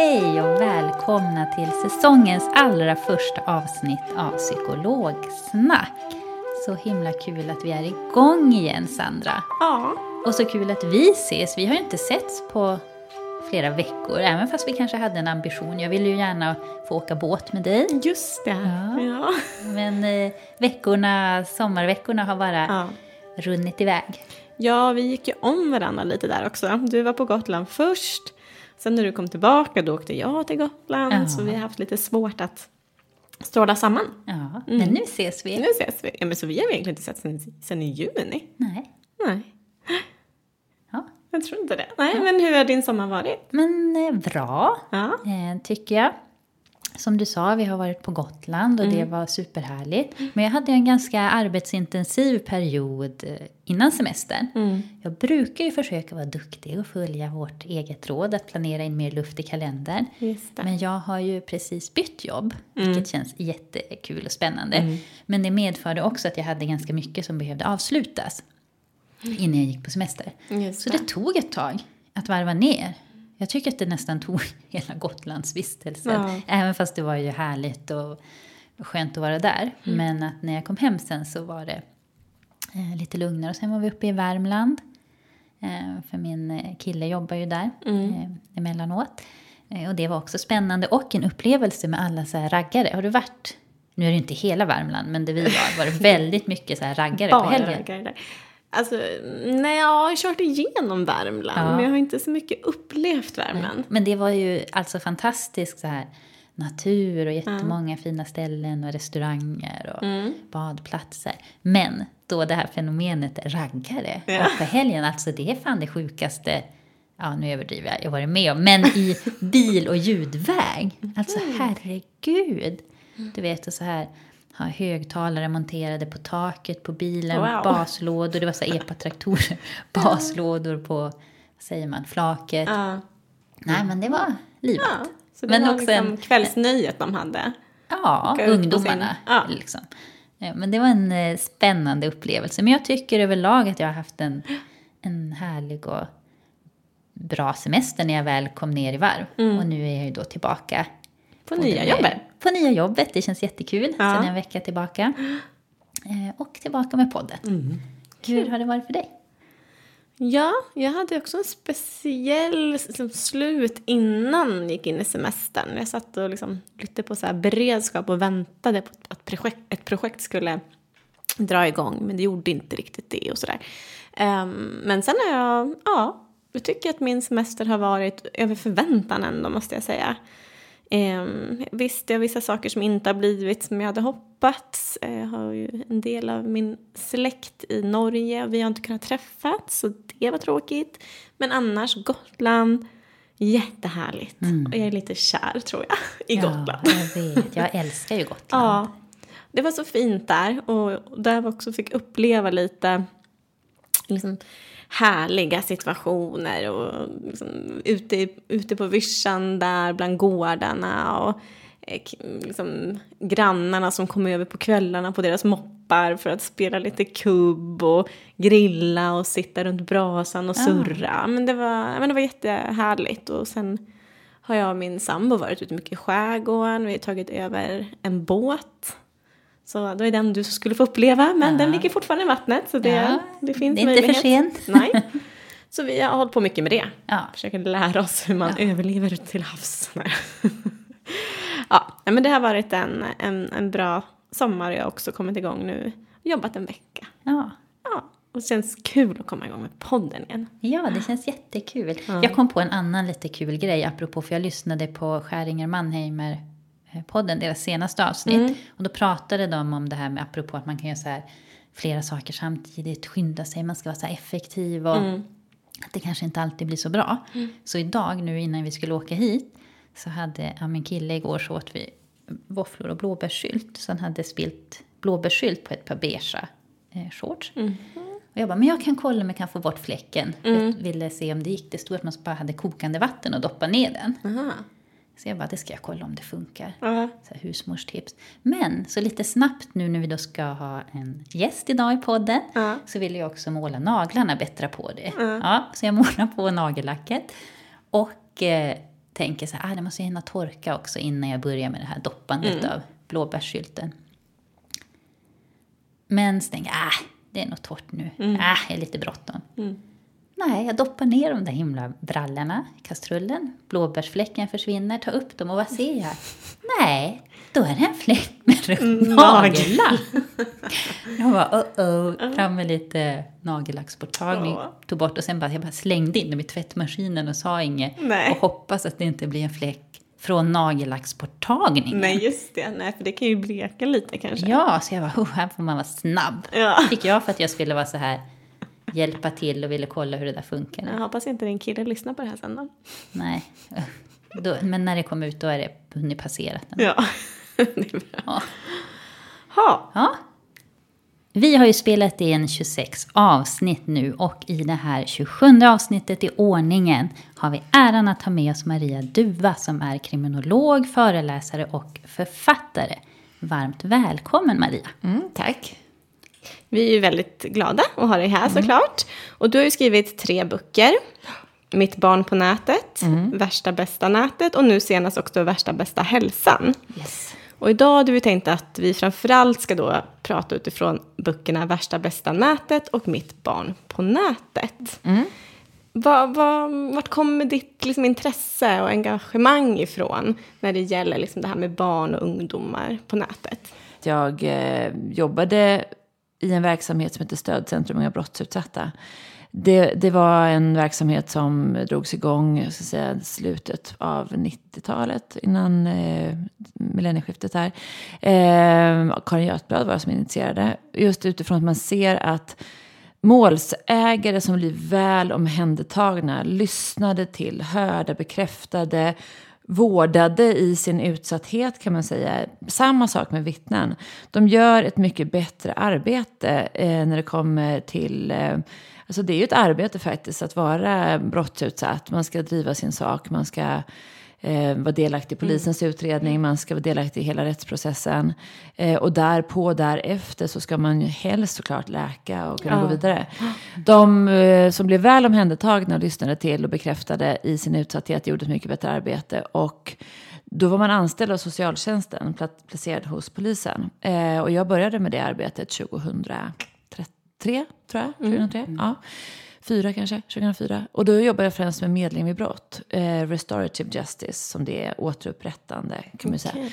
Hej och välkomna till säsongens allra första avsnitt av Psykologsnack. Så himla kul att vi är igång igen, Sandra. Ja. Och så kul att vi ses. Vi har ju inte setts på flera veckor, även fast vi kanske hade en ambition. Jag ville ju gärna få åka båt med dig. Just det. Ja. Ja. Men eh, veckorna, sommarveckorna har bara Ja. runnit iväg. ja, vi gick ju om varandra lite där också. Du var på Gotland först. Sen när du kom tillbaka då åkte jag till Gotland. Ja. Så vi har haft lite svårt att stråla samman. Ja, men nu ses vi. Nu ses vi. Ja, men så vi har egentligen inte sett sen, sen i juni. Nej. Nej, Ja. jag tror inte det. Nej, men hur har din sommar varit? Men eh, bra, Ja. eh, tycker jag. Som du sa, vi har varit på Gotland och det var superhärligt. Men jag hade en ganska arbetsintensiv period eh, innan semestern. Jag brukar ju försöka vara duktig och följa vårt eget råd att planera in mer luft i kalendern. Det. Men jag har ju precis bytt jobb, vilket känns jättekul och spännande. Men det medförde också att jag hade ganska mycket som behövde avslutas innan jag gick på semester. Just Så det. det tog ett tag att varva ner. Jag tycker att det nästan tog hela Gotlands vistelse. Ja. Även fast det var ju härligt och skönt att vara där. Mm. Men att när jag kom hem sen så var det eh, lite lugnare. Och sen var vi uppe i Värmland. Eh, för min eh, kille jobbar ju där Mm. eh, emellanåt. Eh, och det var också spännande. Och en upplevelse med alla så här raggare. Har du varit? Nu är det inte hela Värmland, men det vi var var det väldigt mycket så här raggare på Bara helgen. raggare där. Alltså, nej, jag har kört igenom Värmland. Ja. Men jag har inte så mycket upplevt Värmland. Men det var ju alltså fantastisk så här, natur och jättemånga fina ställen och restauranger och Mm. badplatser. Men då det här fenomenet raggare Ja. och på helgen, alltså det är fan det sjukaste, ja nu överdriver jag, jag varit med om, men i bil och ljudväg. Alltså herregud. Du vet, och så här ha högtalare monterade på taket på bilen, Wow. baslådor, det var så epatraktorer, baslådor på, vad säger man, flaket. Ja. Nej, men det var livat. Ja, så det Men var också liksom en- kvällsnöjet de hade. Ja, ungdomarna. sin- ja. Liksom. Men det var en eh, spännande upplevelse. Men jag tycker överlag att jag har haft en, en härlig och bra semester när jag väl kom ner i varv. Och nu är jag ju då tillbaka. På nya jobbet. På nya jobbet. Det känns jättekul. Ja. Sen en vecka tillbaka. Eh, Och tillbaka med podden. Mm. Hur har det varit för dig? Ja, jag hade också en speciell liksom, slut innan jag gick in i semestern. Jag satt och liksom, lite på så här beredskap och väntade på att projekt, ett projekt skulle dra igång. Men det gjorde inte riktigt det och sådär. Ehm, men sen har jag, ja, jag tycker att min semester har varit över förväntan ändå måste jag säga. Um, visst, det är vissa saker som inte har blivit som jag hade hoppats. Eh, Jag har ju en del av min släkt i Norge och vi har inte kunnat träffas så det var tråkigt. Men annars Gotland, Jättehärligt. Och jag är lite kär tror jag i Gotland. Ja, jag vet. Jag älskar ju Gotland. Ja, det var så fint där och där också fick uppleva lite liksom, härliga situationer och liksom, ute, ute på vischan där bland gårdarna och eh, liksom, grannarna som kom över på kvällarna på deras moppar för att spela lite kubb och grilla och sitta runt brasan och surra. Men, det var, men det var jättehärligt och sen har jag och min sambo varit ute mycket i skärgården. Vi har tagit över en båt. Så då är den du skulle få uppleva, men den ligger fortfarande i vattnet. Så det, Ja, det finns det är inte för möjlighet. sent. Nej. Så vi har hållit på mycket med det. Ja. Försöker lära oss hur man överlever till havs. Ja, men det har varit en, en, en bra sommar. Jag har också kommit igång nu. Jobbat en vecka. Ja. Ja, och det känns kul att komma igång med podden igen. Ja, det känns jättekul. Jag kom på en annan lite kul grej apropå, för jag lyssnade på Skäringer Mannheimer podden, deras senaste avsnitt. Och då pratade de om det här med apropå att man kan göra så här flera saker samtidigt, skynda sig, man ska vara så effektiv och att det kanske inte alltid blir så bra. Så idag, nu innan vi skulle åka hit, så hade ja, min kille igår så åt vi våfflor och blåbärssylt. Så han hade spilt blåbärssylt på ett par beigea eh, shorts. Och jag bara, men jag kan kolla om jag kan få bort fläcken. Jag ville se om det gick. Det stod att man bara hade kokande vatten och doppa ner den. Aha. Så jag bara, det ska jag kolla om det funkar. Ja. Så husmorstips. Men så lite snabbt nu när vi då ska ha en gäst idag i podden. Ja. Så vill jag också måla naglarna, bättra på det. Ja, så jag målar på nagellacket. Och eh, tänker så här, ah, det måste hinna torka också innan jag börjar med det här doppandet av blåbärssylten. Men så tänker jag, ah, det är nog torrt nu. Ah, jag är lite bråttom. Nej, jag doppar ner de där himla brallorna i kastrullen. Blåbärsfläcken försvinner, tar upp dem och vad ser jag? Nej, då är det en fläck med nagellack. Jag bara, oh oh, fram med lite nagellacksborttagning. Ja. Tog bort och sen bara, jag bara slängde in dem i tvättmaskinen och sa inget. Nej. Och hoppas att det inte blir en fläck från nagellacksborttagningen. Nej, just det. Nej, för det kan ju bleka lite kanske. Ja, så jag bara, oh, här får man vara snabb. Ja. Fick jag för att jag skulle vara så här, hjälpa till och ville kolla hur det där funkar. Jag hoppas inte din kille lyssnar på det här sen då. Nej. Då, men när det kom ut då är det hunnit passerat. den. Ja, det är bra. Ja. Ha. Ja. Vi har ju spelat in 26 avsnitt nu och i det här 27 avsnittet i ordningen har vi äran att ha med oss Maria Duva som är kriminolog, föreläsare och författare. Varmt välkommen Maria. Mm, tack. Vi är ju väldigt glada att ha dig här såklart. Och du har ju skrivit tre böcker. Mitt barn på nätet, Värsta bästa nätet och nu senast också Värsta bästa hälsan. Yes. Och idag hade vi tänkt att vi framförallt ska då prata utifrån böckerna Värsta bästa nätet och Mitt barn på nätet. Vad, vad, vart kommer ditt liksom, intresse och engagemang ifrån när det gäller liksom, det här med barn och ungdomar på nätet? Jag eh, jobbade i en verksamhet som heter Stödcentrum Unga brottsutsatta. Det, det var en verksamhet som drogs igång så säga, slutet av 90-talet, innan eh, millennieskiftet här. Eh, Karin Götblad var det som initierade. Just utifrån att man ser att målsägare som blir väl omhändertagna, lyssnade till, hörda, bekräftade, vårdade i sin utsatthet kan man säga. Samma sak med vittnen. De gör ett mycket bättre arbete eh, när det kommer till... Eh, alltså det är ju ett arbete faktiskt att vara brottsutsatt. Man ska driva sin sak, man ska eh, vara delaktig i polisens utredning, man ska vara delaktig i hela rättsprocessen. Eh, och därpå, därefter, så ska man ju helst såklart läka och kunna gå vidare. De eh, som blev väl omhändertagna och lyssnade till och bekräftade i sin utsatthet gjorde ett mycket bättre arbete. Och då var man anställd av socialtjänsten, pla- placerad hos polisen. Eh, och jag började med det arbetet 2003, tror jag. 2003, ja. Fyra kanske, 2004. Och då jobbade jag främst med medling vid brott. Eh, restorative justice, som det är återupprättande kan man säga.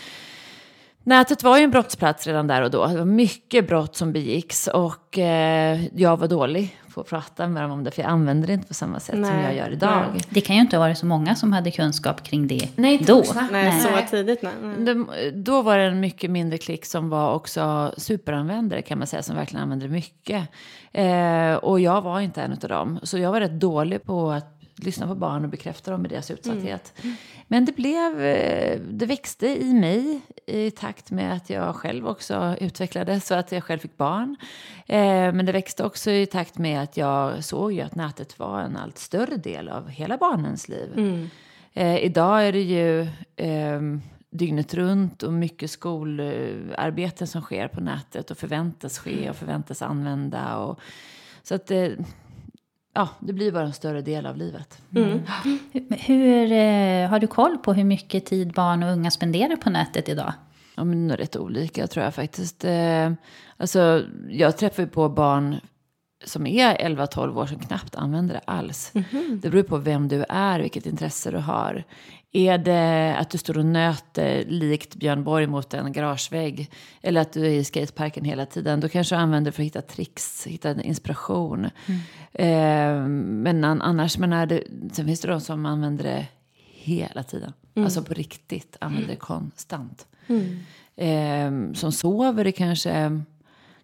Nätet var ju en brottsplats redan där och då. Det var mycket brott som begicks och eh, jag var dålig på att prata med dem om det för jag använde det inte på samma sätt som Nej, jag gör idag. nej. Det kan ju inte ha varit så många som hade kunskap kring det Nej, inte då. vuxna. Nej, så tidigt. Nej. Då var det en mycket mindre klick som var också superanvändare kan man säga, som verkligen använde det mycket. Eh, och jag var inte en av dem. Så jag var rätt dålig på att lyssna på barn och bekräfta dem i deras utsatthet. Men det blev, eh, det växte i mig i takt med att jag själv också utvecklades så att jag själv fick barn. Eh, Men det växte också i takt med att jag såg att nätet var en allt större del av hela barnens liv. Eh, idag är det ju eh, dygnet runt och mycket skolarbete som sker på nätet och förväntas ske och förväntas använda. Och, så att det, ja, det blir bara en större del av livet. Hur, hur, eh, har du koll på hur mycket tid barn och unga spenderar på nätet idag? Ja, men rätt olika tror jag faktiskt. Eh, alltså, jag träffar ju på barn som är 11-12 år som knappt använder det alls. Det beror på vem du är, vilket intresse du har. Är det att du står och nöter likt Björn Borg mot en garagevägg eller att du är i skateparken hela tiden, då kanske du använder det för att hitta tricks, hitta inspiration. Eh, men an- annars, men är det, sen finns det de som använder det hela tiden. Alltså på riktigt, använder det konstant. Eh, som sover det kanske,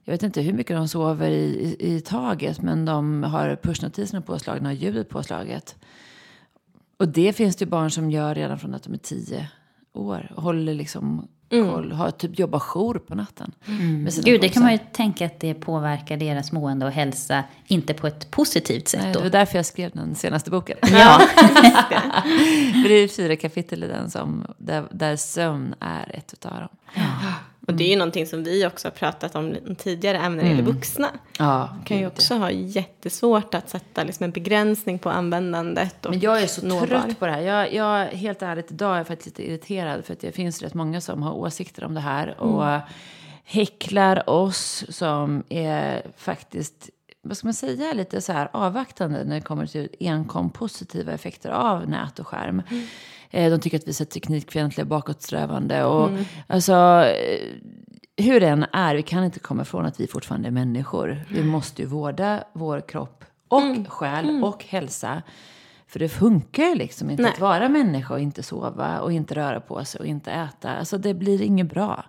jag vet inte hur mycket de sover i, i, i taget, men de har pushnotiserna påslagna och ljudet påslaget. Och det finns det ju barn som gör redan från att de är tio år. Och håller liksom koll, har typ jobbar jour på natten. sina Gud, det kan man ju tänka att det påverkar deras mående och hälsa, inte på ett positivt sätt Nej, då. det var därför jag skrev den senaste boken. Ja, För det är fyra kapitel i den som, där, där sömn är ett utav dem. Och det är ju någonting som vi också har pratat om tidigare ämnen när det gäller vuxna. Ja, kan ju också ha jättesvårt att sätta liksom en begränsning på användandet. Och Men jag är så nå trött på det här. Jag, jag, helt ärligt, idag är jag faktiskt lite irriterad. För att det finns rätt många som har åsikter om det här. Och häcklar oss som är faktiskt, vad ska man säga, lite så här avvaktande när det kommer till enkom positiva effekter av nät och skärm. Eh, De tycker att vi är teknikfientliga, bakåtsträvande. Och, alltså, eh, hur det än är, vi kan inte komma ifrån att vi fortfarande är människor. Vi måste ju vårda vår kropp och själ och hälsa. För det funkar ju liksom inte Nej. att vara människa och inte sova och inte röra på sig och inte äta. Alltså det blir inget bra.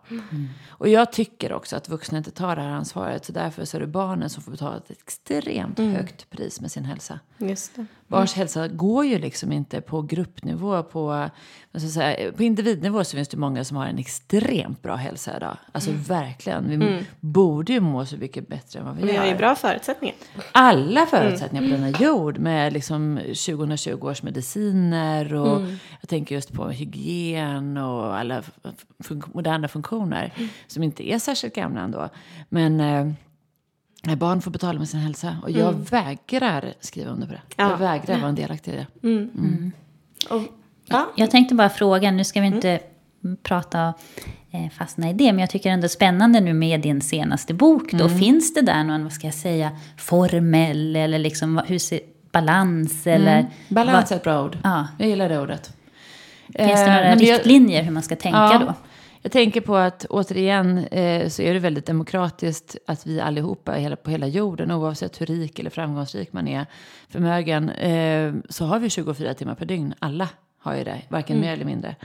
Och jag tycker också att vuxna inte tar det här ansvaret. Så därför så är det barnen som får betala ett extremt högt pris med sin hälsa. Just det. Barns hälsa går ju liksom inte på gruppnivå. På, ska jag säga, på individnivå så finns det många som har en extremt bra hälsa idag. Alltså verkligen. Vi borde ju må så mycket bättre än vad vi, Vi gör. har ju bra förutsättningar. Alla förutsättningar på denna jord med liksom 2020 års mediciner och jag tänker just på hygien och alla fun- moderna funktioner som inte är särskilt gamla ändå. Men eh, barn får betala med sin hälsa och jag vägrar skriva under på det. Ja. Jag vägrar vara en delaktig i det. Och, ja. Jag tänkte bara fråga, nu ska vi inte prata eh, fastna i det, men jag tycker ändå spännande nu med din senaste bok. Då Finns det där någon, vad ska jag säga, formell eller liksom hur ser, balans eller... Balans är ett bra ord. Ja. Jag gillar det ordet. Finns det Eh, några nej, men jag- riktlinjer hur man ska tänka Ja, då? Jag tänker på att återigen eh, så är det väldigt demokratiskt att vi allihopa hela, på hela jorden, oavsett hur rik eller framgångsrik man är, förmögen, eh, så har vi 24 timmar per dygn. Alla har ju det, varken mer eller mindre.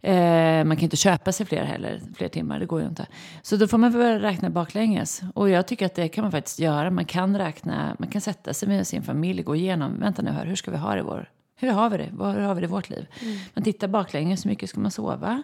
Eh, man kan inte köpa sig fler heller, fler timmar, det går ju inte. Så då får man börja räkna baklänges. Och jag tycker att det kan man faktiskt göra. Man kan räkna, man kan sätta sig med sin familj, gå igenom, vänta nu här, hur ska vi ha det i vår, hur har vi det? Hur har vi det i vårt liv? Man tittar baklänges, hur mycket ska man sova?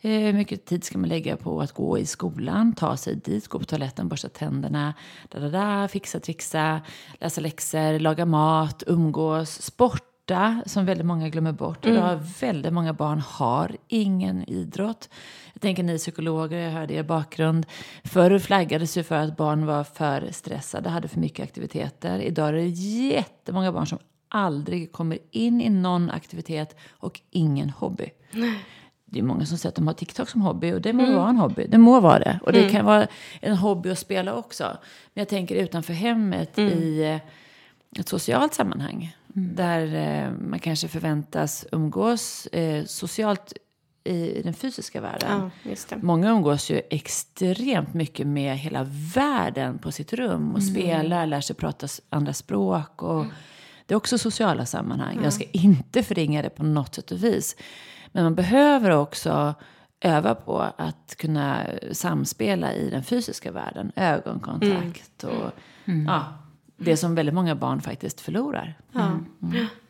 Eh, Hur mycket tid ska man lägga på att gå i skolan, ta sig dit, gå på toaletten, borsta tänderna, da, da, da, fixa, trixa, läsa läxor, laga mat, umgås, sporta, som väldigt många glömmer bort. Idag väldigt många barn har ingen idrott. Jag tänker ni psykologer, jag hörde er bakgrund. Förr flaggades ju för att barn var för stressade, hade för mycket aktiviteter. Idag är det jättemånga barn som aldrig kommer in i någon aktivitet och ingen hobby. Det är många som säger att de har TikTok som hobby och det må vara en hobby. Det må vara det. Och det kan vara en hobby att spela också. Men jag tänker utanför hemmet i eh, ett socialt sammanhang. Där eh, man kanske förväntas umgås eh, socialt i den fysiska världen. ja. Många umgås ju extremt mycket med hela världen på sitt rum och spelar, lär sig prata andra språk. Och Det är också sociala sammanhang. Jag ska inte förringa det på något sätt och vis. Men man behöver också öva på att kunna samspela i den fysiska världen. Ögonkontakt och ja, det som väldigt många barn faktiskt förlorar. Ja.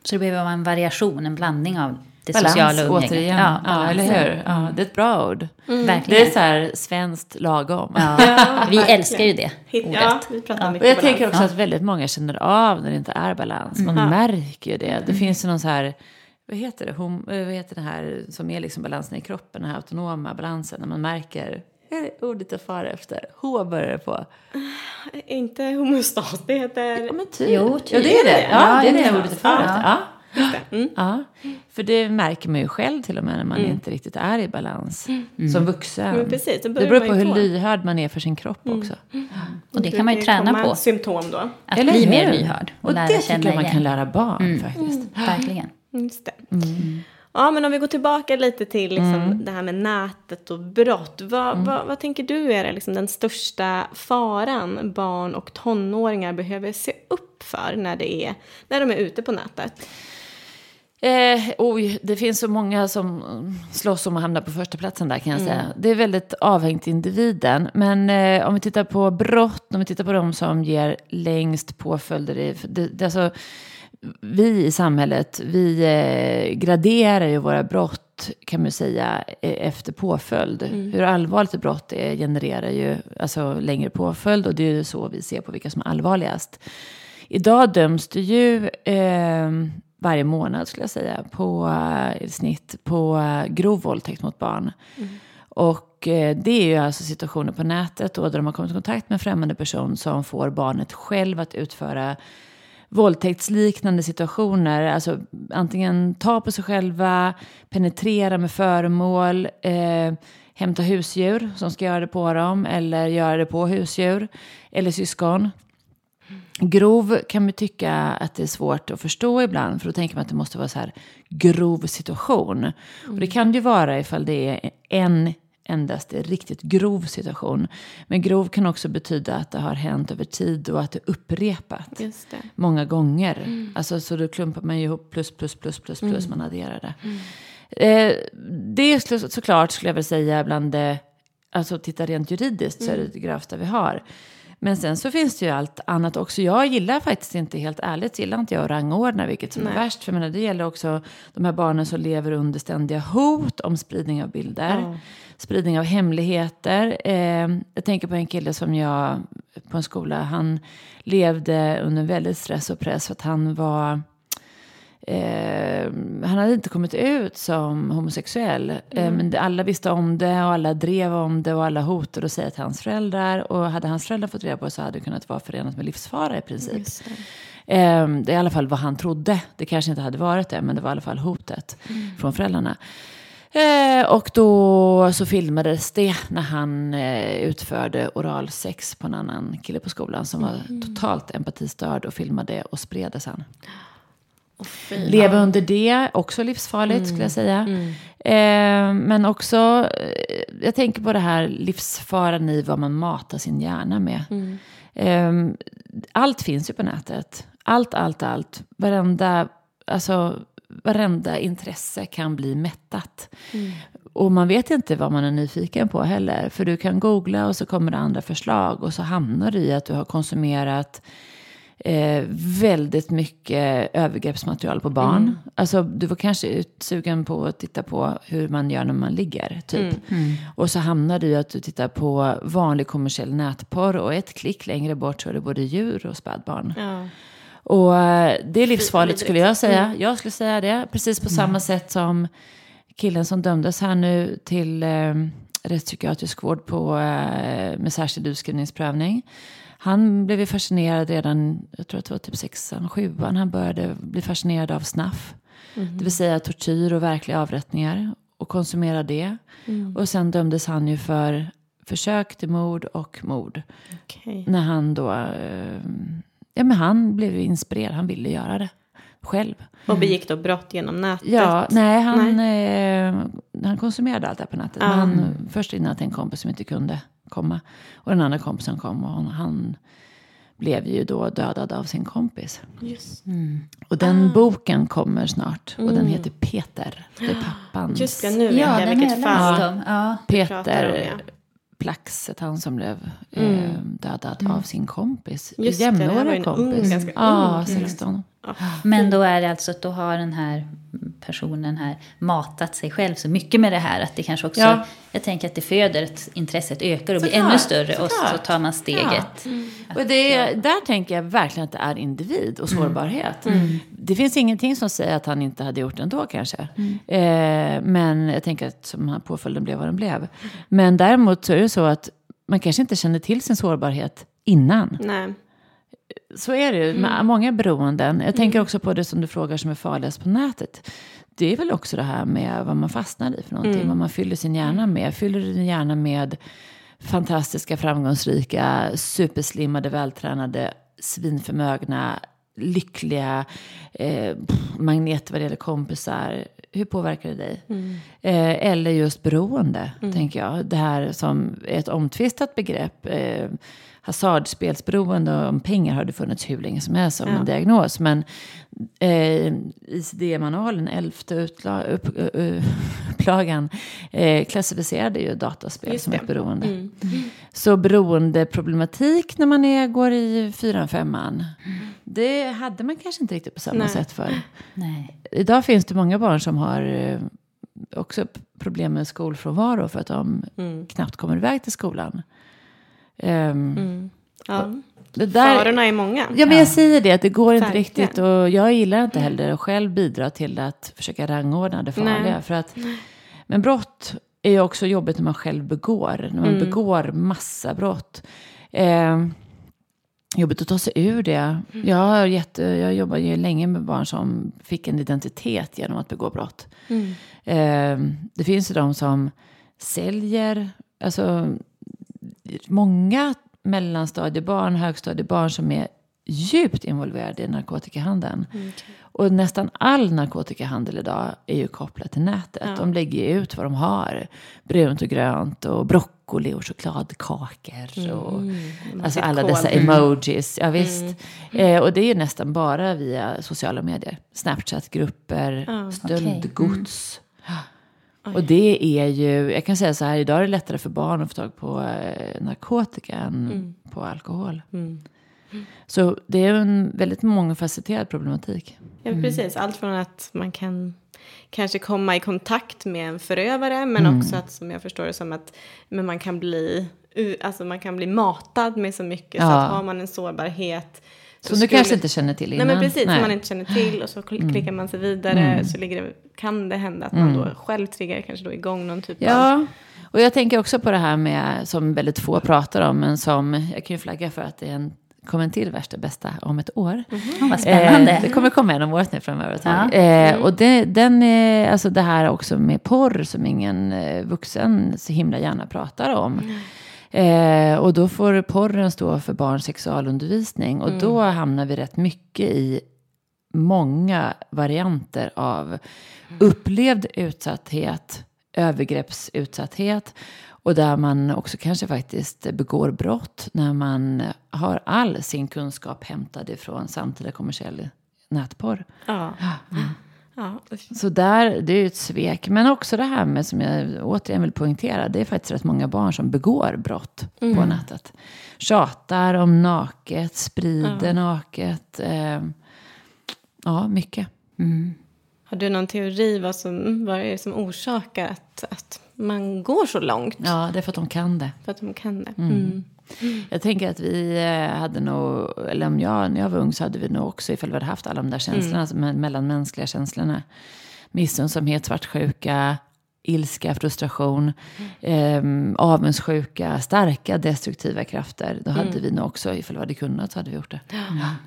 Så det behöver vara en variation, en blandning av det Balans, sociala umgänget. återigen. Ja, Ja, eller hur? Ja, det är ett bra ord. Verkligen. Mm. Det är så här svenskt lagom. Ja, vi älskar ju det ordet. Ja, vi pratar Och mycket jag balans. tänker också att väldigt många känner av när det inte är balans. Man märker ju det. Det finns ju någon så här, vad heter det, Hom, eh, vad heter det här som är liksom balansen i kroppen, den här autonoma balansen, när man märker, är ordet jag far efter, H börjar det på. Inte homostas, det heter... Ja, men typ. Jo, typ. Ja, det är det. Ja, Ja, det är det det är ordet jag far det. efter. Ja. Det. Mm. Ja, för det märker man ju själv till och med när man inte riktigt är i balans som vuxen. Men precis, det börjar beror på hur få. lyhörd man är för sin kropp också. Och det kan man ju träna på. symptom då. Att Eller bli mer lyhörd och, Och lära det tycker känna jag man igen. kan lära barn faktiskt. Verkligen. Just det. Ja, men om vi går tillbaka lite till liksom, det här med nätet och brott. Vad, vad, vad tänker du är det, liksom, den största faran barn och tonåringar behöver se upp för när, det är, när de är ute på nätet? Eh, oj, det finns så många som mm, slåss om att hamna på första platsen där kan jag säga. Det är väldigt avhängt individen. Men eh, om vi tittar på brott, om vi tittar på de som ger längst påföljder. I, det, det, alltså, vi i samhället, vi eh, graderar ju våra brott kan man säga eh, efter påföljd. Hur allvarligt ett brott är genererar ju alltså, längre påföljd och det är ju så vi ser på vilka som är allvarligast. Idag döms det ju eh, varje månad skulle jag säga på eh, i snitt på grov våldtäkt mot barn. Och eh, det är ju alltså situationer på nätet då där de har kommit i kontakt med en främmande person som får barnet själv att utföra våldtäktsliknande situationer. Alltså antingen ta på sig själva, penetrera med föremål, eh, hämta husdjur som ska göra det på dem eller göra det på husdjur eller syskon. Grov kan man tycka att det är svårt att förstå ibland. För då tänker man att det måste vara så här grov situation. Och det kan det ju vara ifall det är en endast riktigt grov situation. Men grov kan också betyda att det har hänt över tid och att det är upprepat det. många gånger. Alltså, så då klumpar man ihop plus, plus, plus, plus, plus, man adderar det. Eh, det är så- såklart, skulle jag vilja säga, bland det, alltså titta rent juridiskt så är det det grövsta vi har. Men sen så finns det ju allt annat också. Jag gillar faktiskt inte, helt ärligt, gillar inte jag att rangordna vilket som är värst. För menar, det gäller också de här barnen som lever under ständiga hot om spridning av bilder. Spridning av hemligheter. Eh, jag tänker på en kille som jag, på en skola, han levde under väldigt stress och press för att han var Eh, han hade inte kommit ut som homosexuell. Eh, men alla visste om det och alla drev om det och alla hotade och säga till hans föräldrar. Och hade hans föräldrar fått reda på det så hade det kunnat vara förenat med livsfara i princip. Eh, det är i alla fall vad han trodde. Det kanske inte hade varit det, men det var i alla fall hotet från föräldrarna. Eh, och då så filmades det när han eh, utförde oralsex på en annan kille på skolan som var totalt empatistörd och filmade och spred det sen. Leva under det, också livsfarligt skulle jag säga. Eh, men också, eh, jag tänker på det här livsfaran i vad man matar sin hjärna med. Eh, allt finns ju på nätet. Allt, allt, allt. Varenda, alltså, varenda intresse kan bli mättat. Och man vet inte vad man är nyfiken på heller. För du kan googla och så kommer det andra förslag. Och så hamnar du i att du har konsumerat eh, väldigt mycket övergreppsmaterial på barn. Alltså, du var kanske utsugen på att titta på hur man gör när man ligger, typ. Och så hamnar du i att du tittar på vanlig kommersiell nätporr och ett klick längre bort så är det både djur och spädbarn. Ja. Och eh, det är livsfarligt skulle jag säga. Jag skulle säga det. Precis på samma sätt som killen som dömdes här nu till eh, rättspsykiatrisk vård på, eh, med särskild utskrivningsprövning. Han blev ju fascinerad redan, jag tror att det var typ sexan, sjuan, han började bli fascinerad av snaff. Det vill säga tortyr och verkliga avrättningar. Och konsumera det. Och sen dömdes han ju för försök till mord och mord. Okej. När han då, eh, ja men han blev inspirerad, han ville göra det själv. Och begick då brott genom nätet? Ja, nej han, Eh, han konsumerade allt det här på nätet. Men han, först innan till en kompis som inte kunde komma. Och den andra kompisen kom och han, han blev ju då dödad av sin kompis. Just, Och den boken kommer snart och den heter Peter. Det är pappans. just det, nu vet Ja, jag vilket fall. Ja. Peter ja. Plaxet, han som blev eh, dödad av sin kompis. Mm. Just Jämnårig ung, kompis. ganska ja, ung kille. 16. Men då är det alltså att då har den här personen här matat sig själv så mycket med det här att det kanske också, Ja. Jag tänker att det föder ett intresset ökar och blir Såklart, ännu större och så såklart. tar man steget. Och det, där tänker jag verkligen att det är individ och sårbarhet. Mm. Det finns ingenting som säger att han inte hade gjort det ändå kanske. Eh, men jag tänker att som han- påföljden blev vad den blev. Men däremot så är det så att man kanske inte känner till sin sårbarhet innan. Nej. Så är det ju med många beroenden. Jag tänker också på det som du frågar som är farligast på nätet. Det är väl också det här med vad man fastnar i för någonting. Vad man fyller sin hjärna med. Fyller du din hjärna med fantastiska, framgångsrika, superslimmade, vältränade, svinförmögna, lyckliga, eh, magnet vad det gäller kompisar. Hur påverkar det dig? Eh, eller just beroende, tänker jag. Det här som är ett omtvistat begrepp. Eh, hasardspelsberoende och om pengar har det funnits hur länge som helst som en diagnos. Men eh, ICD-manualen, elfte utla, upp, uh, upplagan, eh, klassificerade ju dataspel Just som det. ett beroende. Så beroendeproblematik när man är, går i fyran, femman. Det hade man kanske inte riktigt på samma Nej. sätt för. Nej. Idag finns det många barn som har eh, också problem med skolfrånvaro för att de Mm. knappt kommer iväg till skolan. Ehm, Ja. det där, Farorna är många. Ja, men jag säger det, att det går inte Verkligen. riktigt. Och jag gillar inte heller att själv bidra till att försöka rangordna det farliga. Nej. För att, men brott är ju också jobbigt när man själv begår. När man Mm. begår massa brott. Eh, jobbigt att ta sig ur det. Mm. Jag, har jätte, jag jobbar ju länge med barn som fick en identitet genom att begå brott. Mm. Eh, det finns ju de som säljer, alltså många mellanstadiebarn, högstadiebarn som är djupt involverade i narkotikahandeln. Och nästan all narkotikahandel idag är ju kopplad till nätet. De lägger ut vad de har. Brunt och grönt och broccoli och chokladkakor. Och, alltså alla dessa emojis. Ja, visst. Eh, och det är ju nästan bara via sociala medier. Snapchat-grupper, stöldgods. Och det är ju, jag kan säga så här, idag är det lättare för barn att få tag på eh, narkotika än på alkohol. Så det är en väldigt mångfacetterad problematik. Ja, precis. Allt från att man kan kanske komma i kontakt med en förövare, men också att som jag förstår det som att men man kan bli Alltså man kan bli matad med så mycket så Ja. att har man en sårbarhet så Som du skulle- kanske inte känner till Nej innan. men precis, Nej. man inte känner till och så kl- klickar man sig vidare så ligger det, kan det hända att man då själv triggar kanske då igång någon typ av... Ja, och jag tänker också på det här med, som väldigt få pratar om, men som, jag kan ju flagga för att det är en, kommer en till värsta bästa om ett år. Vad spännande. Eh, det kommer komma en om året nu framöver ett tag. Ja. Eh, och det, den är, alltså det här också med porr som ingen eh, vuxen så himla gärna pratar om. Eh, och då får porren stå för barns sexualundervisning. Och då hamnar vi rätt mycket i många varianter av upplevd utsatthet, övergreppsutsatthet och där man också kanske faktiskt begår brott när man har all sin kunskap hämtad ifrån samtida kommersiell nätporr. Ja. Ja. Så där, det är ju ett svek. Men också det här med, som jag återigen vill poängtera, det är faktiskt rätt många barn som begår brott på nätet. Tjatar om naket, sprider naket. Eh, ja, mycket. Har du någon teori vad, som, vad är det som orsakar att, att man går så långt? Ja, det är för att de kan det. För att de kan det? Mm. Jag tänker att vi eh, hade nog, eller om jag, när jag var ung så hade vi nog också, ifall vi hade haft alla de där känslorna, mm. mellanmänskliga känslorna. Missunnsamhet, svartsjuka, ilska, frustration, eh, avundsjuka, starka destruktiva krafter. Då hade vi nog också, ifall vi hade kunnat, så hade vi gjort det.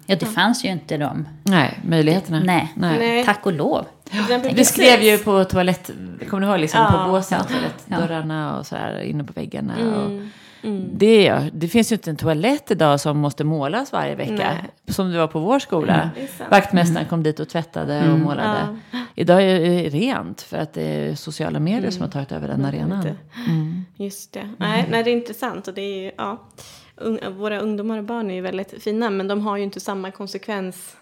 Ja, det fanns ju inte de. Nej, möjligheterna. Nej. Nej. Tack och lov. Vi skrev ju på toalett, kommer du ihåg, liksom, Ja. på båsen, toalettdörrarna och så här, inne på väggarna. Och Det, är- det finns ju inte en toalett idag som måste målas varje vecka. Nej. Som det var på vår skola. det sant. Vaktmästaren kom dit och tvättade och målade. Ja. Idag är det rent för att det är sociala medier som har tagit över den arenan. Lite. Just det. Nej, nej, det är intressant. Och det är ju, ja, våra ungdomar och barn är ju väldigt fina, men de har ju inte samma konsekvens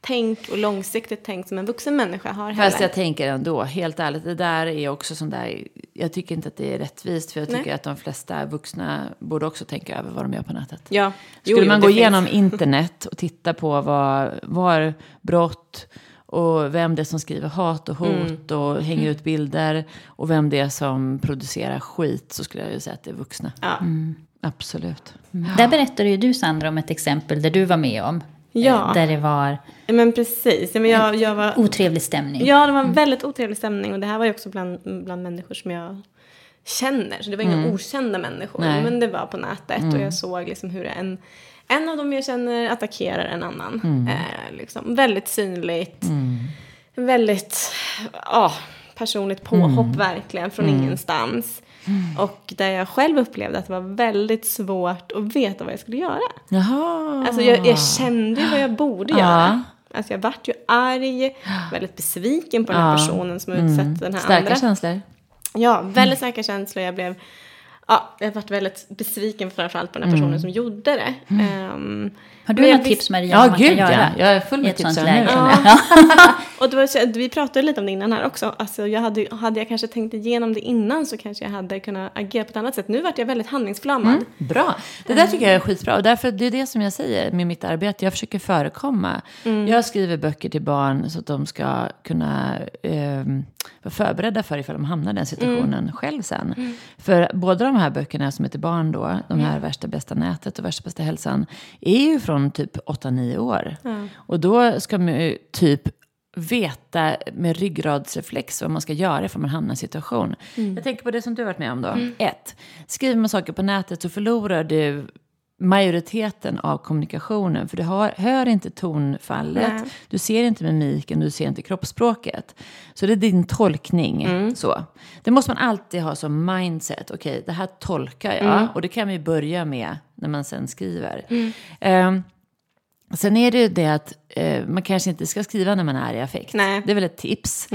tänk och långsiktigt tänk som en vuxen människa har heller. Fast jag tänker ändå, helt ärligt, det där är också sån där, jag tycker inte att det är rättvist för jag tycker Nej. att de flesta vuxna borde också tänka över vad de gör på nätet. Ja. Skulle Jo, jo, man det gå finns- igenom internet och titta på vad, var brott och vem det är som skriver hat och hot Mm. och hänger ut bilder och vem det är som producerar skit så skulle jag ju säga att det är vuxna. Ja. Absolut. Där berättade ju du Sandra om ett exempel där du var med om. Ja. eh, Där det var Men precis. Ja, Men jag, jag var, otrevlig stämning. ja, det var en väldigt otrevlig stämning och det här var ju också bland, bland människor som jag känner. Så det var inga okända människor. Nej. Men det var på nätet och jag såg liksom hur en, en av dem jag känner attackerar en annan. Eh, liksom, väldigt synligt. Väldigt ja, personligt påhopp verkligen från ingenstans. Och där jag själv upplevde att det var väldigt svårt att veta vad jag skulle göra. Jaha. Alltså jag, jag kände ju vad jag borde Ja. göra. Alltså jag vart ju arg, väldigt besviken på den här Ja. personen som utsatte den här Starka andra. känslor. Ja, väldigt starka känslor. Jag blev, ja, jag vart väldigt besviken framförallt på den här personen som gjorde det. Ehm, Har du visst- tips Maria Ja, gud, kan ja. Jag är full med tips nu, Ja. Och det var, så- vi pratade lite om det innan här också. Alltså jag hade, hade jag kanske tänkt igenom det innan så kanske jag hade kunnat agera på ett annat sätt. Nu vart jag väldigt handlingsförlamad. Bra. Det där tycker jag är skitbra. Och därför, det är det som jag säger med mitt arbete. Jag försöker förekomma. Jag skriver böcker till barn så att de ska kunna ehm, vara förberedda för ifall de hamnar i den situationen själv sen. För båda de här böckerna som heter Barn då, de här Värsta bästa nätet och Värsta bästa hälsan, är ju från typ 8-9 år. Och då ska man ju typ veta med ryggradsreflex vad man ska göra ifall man hamnar i en situation. Jag tänker på det som du har varit med om då. Ett, skriver man saker på nätet så förlorar du majoriteten av kommunikationen. För du hör, hör inte tonfallet, Nej. du ser inte mimiken, du ser inte kroppsspråket. Så det är din tolkning. Så. Det måste man alltid ha som mindset. Okej, det här tolkar jag. Och det kan vi börja med när man sen skriver. Ehm, Sen är det ju det att eh, man kanske inte ska skriva när man är i affekt. Nej. Det är väl ett tips.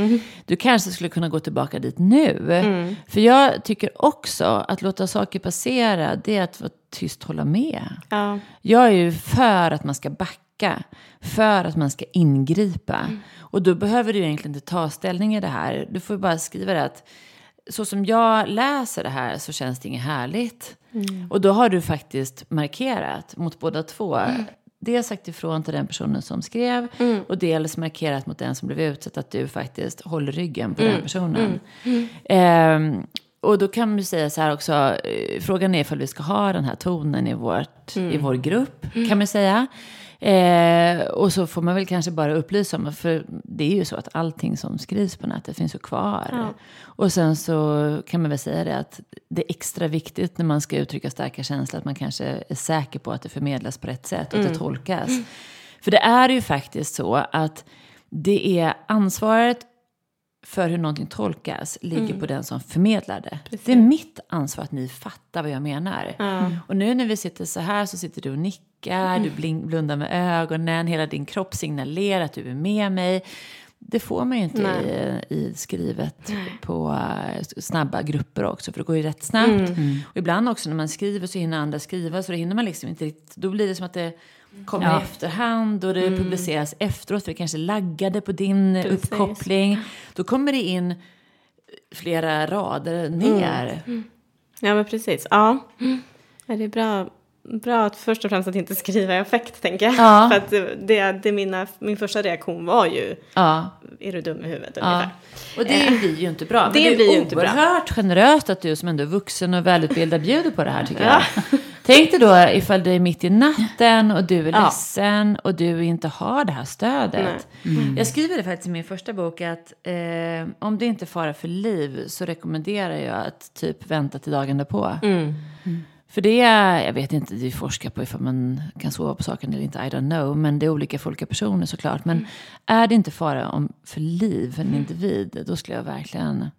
Du kanske skulle kunna gå tillbaka dit nu. För jag tycker också att låta saker passera, det är att vara tyst hålla med. Ja. Jag är ju för att man ska backa, för att man ska ingripa. Och då behöver du egentligen inte ta ställning i det här. Du får ju bara skriva det att så som jag läser det här så känns det inget härligt. Och då har du faktiskt markerat mot båda två. Dels sagt ifrån till den personen som skrev och dels markerat mot den som blev utsatt att du faktiskt håller ryggen på den personen. Ehm, och då kan man ju säga så här också, eh, frågan är ifall vi ska ha den här tonen i, vårt, i vår grupp, kan man säga. Eh, och så får man väl kanske bara upplysa om, för det är ju så att allting som skrivs på nätet finns ju kvar. Och sen så kan man väl säga det att det är extra viktigt när man ska uttrycka starka känslor att man kanske är säker på att det förmedlas på rätt sätt och att det tolkas. För det är ju faktiskt så att det är ansvaret för hur någonting tolkas ligger på den som förmedlar det. Det är mitt ansvar att ni fattar vad jag menar. Och nu när vi sitter så här så sitter du och nickar, du blin- blundar med ögonen, hela din kropp signalerar att du är med mig. Det får man ju inte i, i skrivet på eh, snabba grupper också, för det går ju rätt snabbt. Och ibland också när man skriver så hinner andra skriva, så då hinner man liksom inte riktigt, då blir det som att det kommer Ja. i efterhand och det publiceras efteråt, för det kanske laggade på din eh, Precis. uppkoppling. Då kommer det in flera rader ner. Ja, men precis. Ja. ja det är bra, bra att först och främst att inte skriva i affekt, tänker jag. Ja. För att det, det, det mina, min första reaktion var ju, Ja. är du dum i huvudet Ja. ungefär? Och det blir ju inte bra. Men Det det, blir ju är inte bra. oerhört generöst att du som ändå är vuxen och välutbildad bjuder på det här tycker jag. Tänk dig då ifall det är mitt i natten och du är Ja. ledsen och du inte har det här stödet. Jag skriver det faktiskt i min första bok att eh, om det inte är fara för liv så rekommenderar jag att typ vänta till dagen därpå. För det är, jag vet inte, vi forskar på ifall man kan sova på saken eller inte, I don't know. Men det är olika för olika personer såklart. Men är det inte fara om, för liv för en individ, då skulle jag verkligen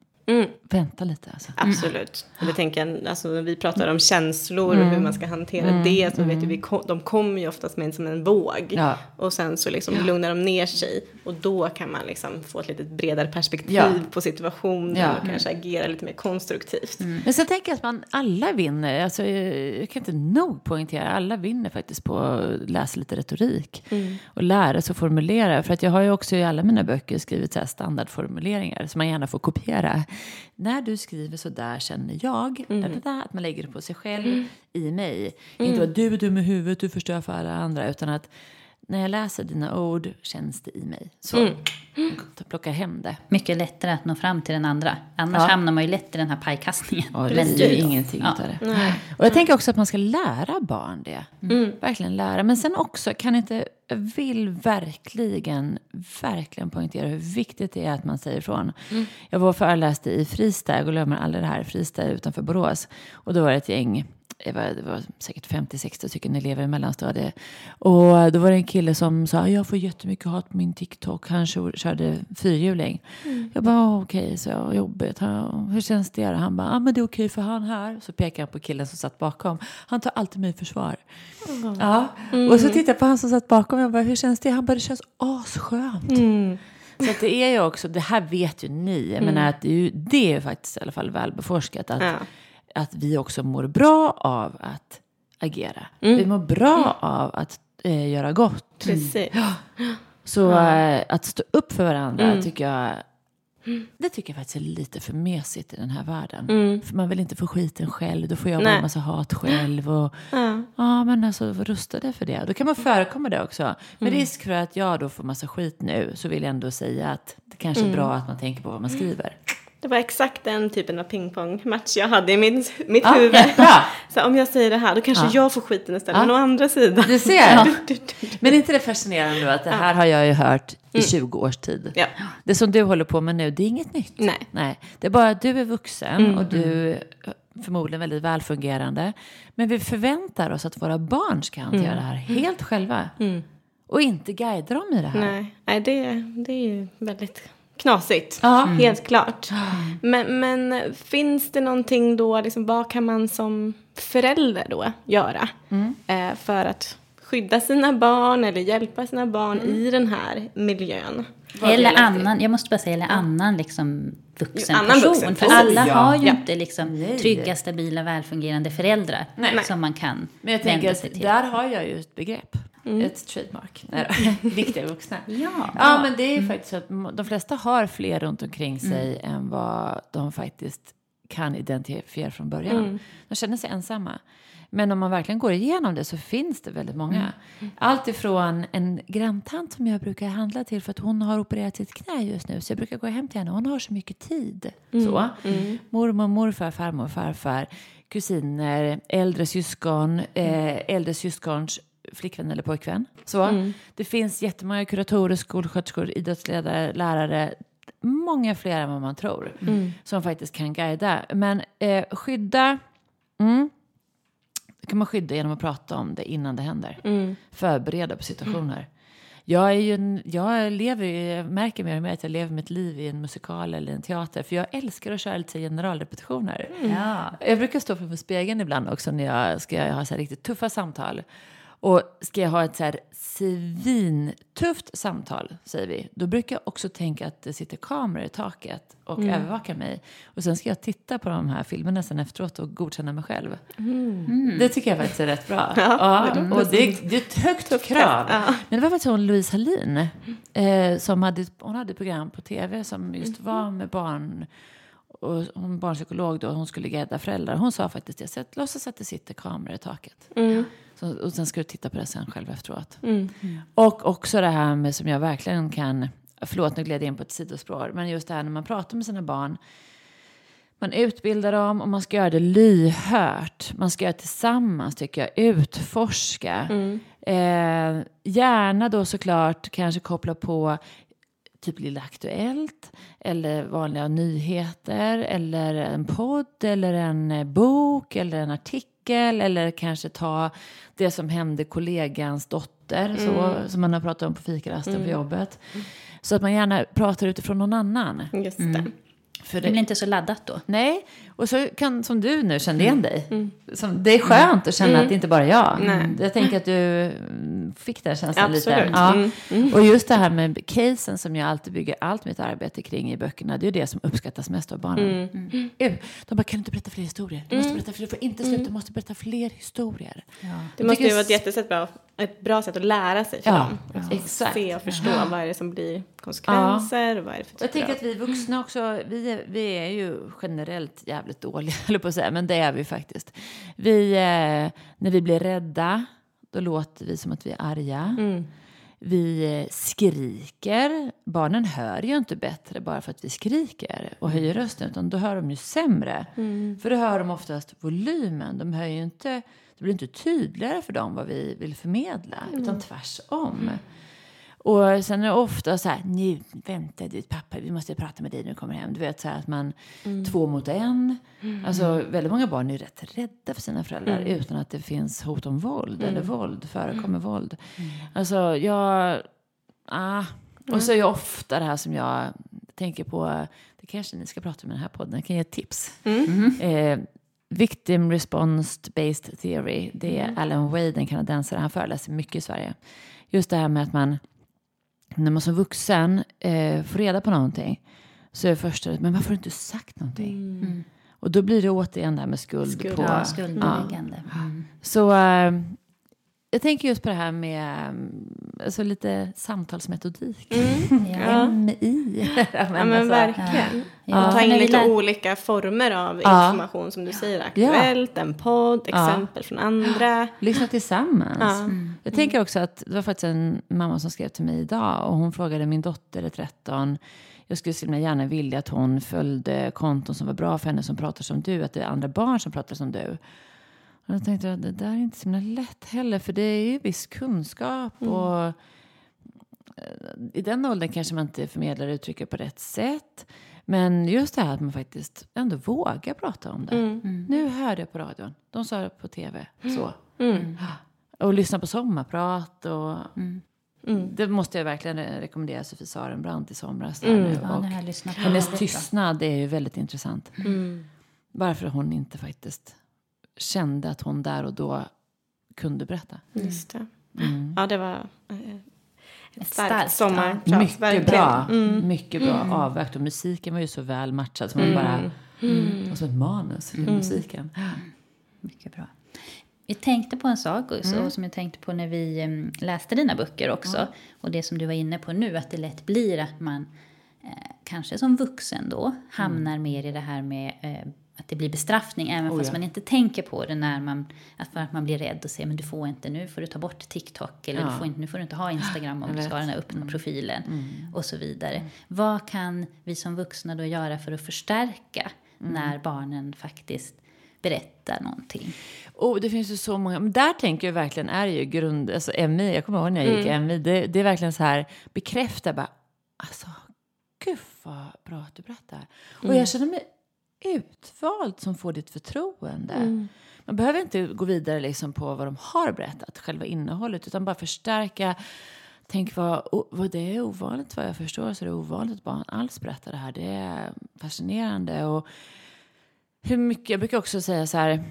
vänta lite. Alltså. Absolut. Och det tänker jag, alltså, när vi pratar om känslor och hur man ska hantera det, så vet vi, ko- de kommer ju oftast med som en våg. Ja. Och sen så liksom lugnar de ner sig. Och då kan man liksom få ett lite bredare perspektiv Ja. på situationen Ja. och kanske agera lite mer konstruktivt. Men sen tänker jag att man alla vinner. Alltså, jag kan inte nog poängtera. Alla vinner faktiskt på att läsa lite retorik. Och lära sig att formulera. För att jag har ju också i alla mina böcker skrivit så här standardformuleringar. Som man gärna får kopiera. När du skriver så där känner jag. Da, da, da, att man lägger det på sig själv i mig. Inte att du är dum i huvudet, du förstör för alla andra. Utan att när jag läser dina ord känns det i mig. Så plocka hem det. Mycket lättare att nå fram till den andra. Annars Ja. hamnar man ju lätt i den här pajkastningen. Ja, det blir ju ingenting Ja. av det. Och jag tänker också att man ska lära barn det. Verkligen lära. Men sen också, kan inte, vill verkligen, verkligen poängtera hur viktigt det är att man säger ifrån. Jag var och föreläste i Fristad, och glömmer aldrig det här, Fristad utanför Borås. Och då var det ett gäng det var, det var säkert 50-60 stycken elever i mellanstadiet. Och då var det en kille som sa, jag får jättemycket hat på min TikTok. Han kör, körde fyrhjuling. Jag bara, "Ah, okej, så jobbigt. Han, hur känns det? då?" Han bara, ah, men det är okej för han här. Så pekar han på killen som satt bakom. Han tar alltid mig i försvar. Ja. Och så tittar jag på han som satt bakom. Jag bara, hur känns det? Han bara, det känns asskönt. Så att det är ju också, det här vet ju ni, jag menar att det är ju, det är ju faktiskt i alla fall välbeforskat. Att, Ja. Att vi också mår bra av att agera. Vi mår bra av att eh, göra gott. Precis. Så eh, att stå upp för varandra tycker jag det tycker jag faktiskt är lite för mesigt i den här världen. För man vill inte få skiten själv. Då får jag bara Nej. en massa hat själv. Och, ja. men alltså rusta dig för det. Då kan man förekomma det också. Med risk för att jag då får massa skit nu så vill jag ändå säga att det kanske är bra att man tänker på vad man skriver. Det var exakt den typen av pingpongmatch jag hade i min, mitt Ja, huvud. bra. Så om jag säger det här, då kanske jag får skiten istället. Men å andra sidan. Du ser. Men är inte det fascinerande då att det här har jag ju hört i 20 års tid. Ja. Det som du håller på med nu, det är inget nytt. Nej. Nej. Det är bara att du är vuxen och du är förmodligen väldigt välfungerande. Men vi förväntar oss att våra barn ska hantera det här helt själva. Och inte guida dem i det här. Nej, nej det, det är ju väldigt knasigt. Ja. Helt klart. Men, men finns det någonting då, liksom, vad kan man som förälder då göra eh, för att skydda sina barn eller hjälpa sina barn i den här miljön? Eller annan, jag måste bara säga, eller annan liksom vuxen Annan person. vuxen För alla Ja. har ju Ja. inte liksom trygga, stabila, välfungerande föräldrar som man kan Men jag tänker vända sig till. där har jag ju ett begrepp. Ett trademark. Nej. Viktiga vuxna. Ja. Ja, men det är ju faktiskt så att de flesta har fler runt omkring sig än vad de faktiskt kan identifiera från början. De känner sig ensamma. Men om man verkligen går igenom det så finns det väldigt många. Allt ifrån en granntant som jag brukar handla till för att hon har opererat sitt knä just nu. Så jag brukar gå hem till henne. Hon har så mycket tid. Så. Mormor, morfar, farmor, farfar, kusiner, äldre syskon, eh, äldre syskons flickvän eller pojkvän. Så. Det finns jättemånga kuratorer, skolsköterskor, idrottsledare, lärare. Många fler än vad man tror. Som faktiskt kan guida. Men eh, skydda... Mm, det kan man skydda genom att prata om det innan det händer. Förbereda på situationer. Jag, är ju en, jag lever ju, jag märker mer och mer att jag lever mitt liv i en musikal eller en teater. För jag älskar att köra lite generalrepetitioner. Ja. Jag brukar stå framför spegeln ibland också när jag ska ha så här riktigt tuffa samtal. Och ska jag ha ett så här svintufft samtal, säger vi, då brukar jag också tänka att det sitter kameror i taket och övervakar mig. Och sen ska jag titta på de här filmerna sen efteråt och godkänna mig själv. Det tycker jag faktiskt är rätt bra. Ja, och det, är- det är ett högt krav. Men det var faktiskt hon Louise Hallin eh, som hade, hon hade ett program på tv som just var med barn och hon barnpsykolog då, hon skulle guida föräldrar. Hon sa faktiskt det, så att, låtsas att det sitter kameror i taket. Så, och sen ska du titta på det sen själv efteråt. Och också det här med som jag verkligen kan, förlåt nu gled jag in på ett sidospår, men just det här när man pratar med sina barn. Man utbildar dem och man ska göra det lyhört. Man ska göra det tillsammans tycker jag, utforska. Eh, gärna då såklart kanske koppla på typ Lilla Aktuellt eller vanliga nyheter eller en podd eller en eh, bok eller en artikel eller kanske ta det som hände kollegans dotter så, som man har pratat om på fikarasten på jobbet. Så att man gärna pratar utifrån någon annan. Just det. För Det blir inte så laddat då. Nej, och så kan, som du nu kände igen dig. Som, det är skönt att känna att det inte bara är jag. Nej. Jag tänker att du mm, fick den känslan lite. Absolut. Ja. Mm. Och just det här med casen som jag alltid bygger allt mitt arbete kring i böckerna. Det är ju det som uppskattas mest av barnen. Mm. De bara, kan du inte berätta fler historier? Du måste berätta fler, du får inte sluta, du måste berätta fler historier. Det Jag måste ju vara ett jättesätt bra, ett bra sätt att lära sig för Ja, dem. ja. Att Exakt. Se och förstå vad är det som blir konsekvenser. Vad är det för Och jag tänker att vi vuxna också, vi är, vi är ju generellt jävligt dåliga, eller på att säga, men det är vi faktiskt. Vi, eh, när vi blir rädda, då låter vi som att vi är arga. Vi eh, skriker. Barnen hör ju inte bättre bara för att vi skriker och höjer rösten, utan då hör de ju sämre. För då hör de oftast volymen. De hör ju inte, det blir inte tydligare för dem vad vi vill förmedla, utan tvärsom. Och sen är det ofta så här, nu vänta du pappa, vi måste prata med dig när du kommer hem. Du vet så här att man, två mot en. Alltså väldigt många barn är rätt rädda för sina föräldrar utan att det finns hot om våld eller våld, förekommer våld. Alltså jag, ah. Och så är jag ofta det här som jag tänker på, det kanske ni ska prata i den här podden, jag kan ge ett tips. Eh, Victim Response Based Theory, det är Alan Wade, en kanadensare, han föreläser mycket i Sverige. Just det här med att man när man som vuxen eh, får reda på någonting så är det första, men varför har du inte sagt någonting? Och då blir det återigen det här med skuld, Skuld, på. Ja, skuldbeläggande. Mm. Så eh, jag tänker just på det här med alltså lite samtalsmetodik. Ja. MI. Ja men verkligen. Ja, ta in lite olika former av information som du säger. Aktuellt, en podd, exempel från andra. Lyssna tillsammans. Mm. Jag tänker också att det var faktiskt en mamma som skrev till mig idag och hon frågade min dotter är 13. Jag skulle så gärna vilja att hon följde konton som var bra för henne som pratar som du, att det är andra barn som pratar som du. Och jag tänkte att det där är inte så himla lätt heller för det är ju viss kunskap och eh, i den åldern kanske man inte förmedlar uttrycket på rätt sätt. Men just det här att man faktiskt ändå vågar prata om det. Nu hörde jag på radion, de sa det på tv, så. Och lyssna på sommarprat och... Det måste jag verkligen re- rekommendera Sofie Sarenbrant i somras. där nu. Ja, och jag hennes det. tystnad är ju väldigt intressant. Varför hon inte faktiskt kände att hon där och då kunde berätta. Just det. Mm. Ja, det var eh, ett, Ett starkt, starkt, sommarprat. Mycket verkligen. bra. Mm. Mycket bra avvägt. Och musiken var ju så väl matchad. Så man bara... Mm. Och så ett manus till musiken. Mycket bra. Vi tänkte på en sak också, Mm. som jag tänkte på när vi läste dina böcker också. Och det som du var inne på nu, att det lätt blir att man eh, kanske som vuxen då hamnar mer i det här med eh, att det blir bestraffning även Oh, fast ja. man inte tänker på det när man, att, att man blir rädd och säger men du får inte nu får du ta bort TikTok eller Ja. du får inte, nu får du inte ha Instagram om du ska ha den här öppna profilen Mm. och så vidare. Vad kan vi som vuxna då göra för att förstärka Mm. när barnen faktiskt berättar någonting? Oh, det finns ju så många. Men där tänker jag verkligen är ju grund... Alltså MI, jag kommer ihåg när jag gick MI. Det, det är verkligen så här bekräfta bara. Alltså, gud vad bra att du berättar. Och jag känner mig utvald som får ditt förtroende. Man behöver inte gå vidare liksom på vad de har berättat, själva innehållet, utan bara förstärka. Tänk vad, vad det är ovanligt, vad jag förstår så är det ovanligt att barn alls berättar det här. Det är fascinerande. Och hur mycket, jag brukar också säga så här,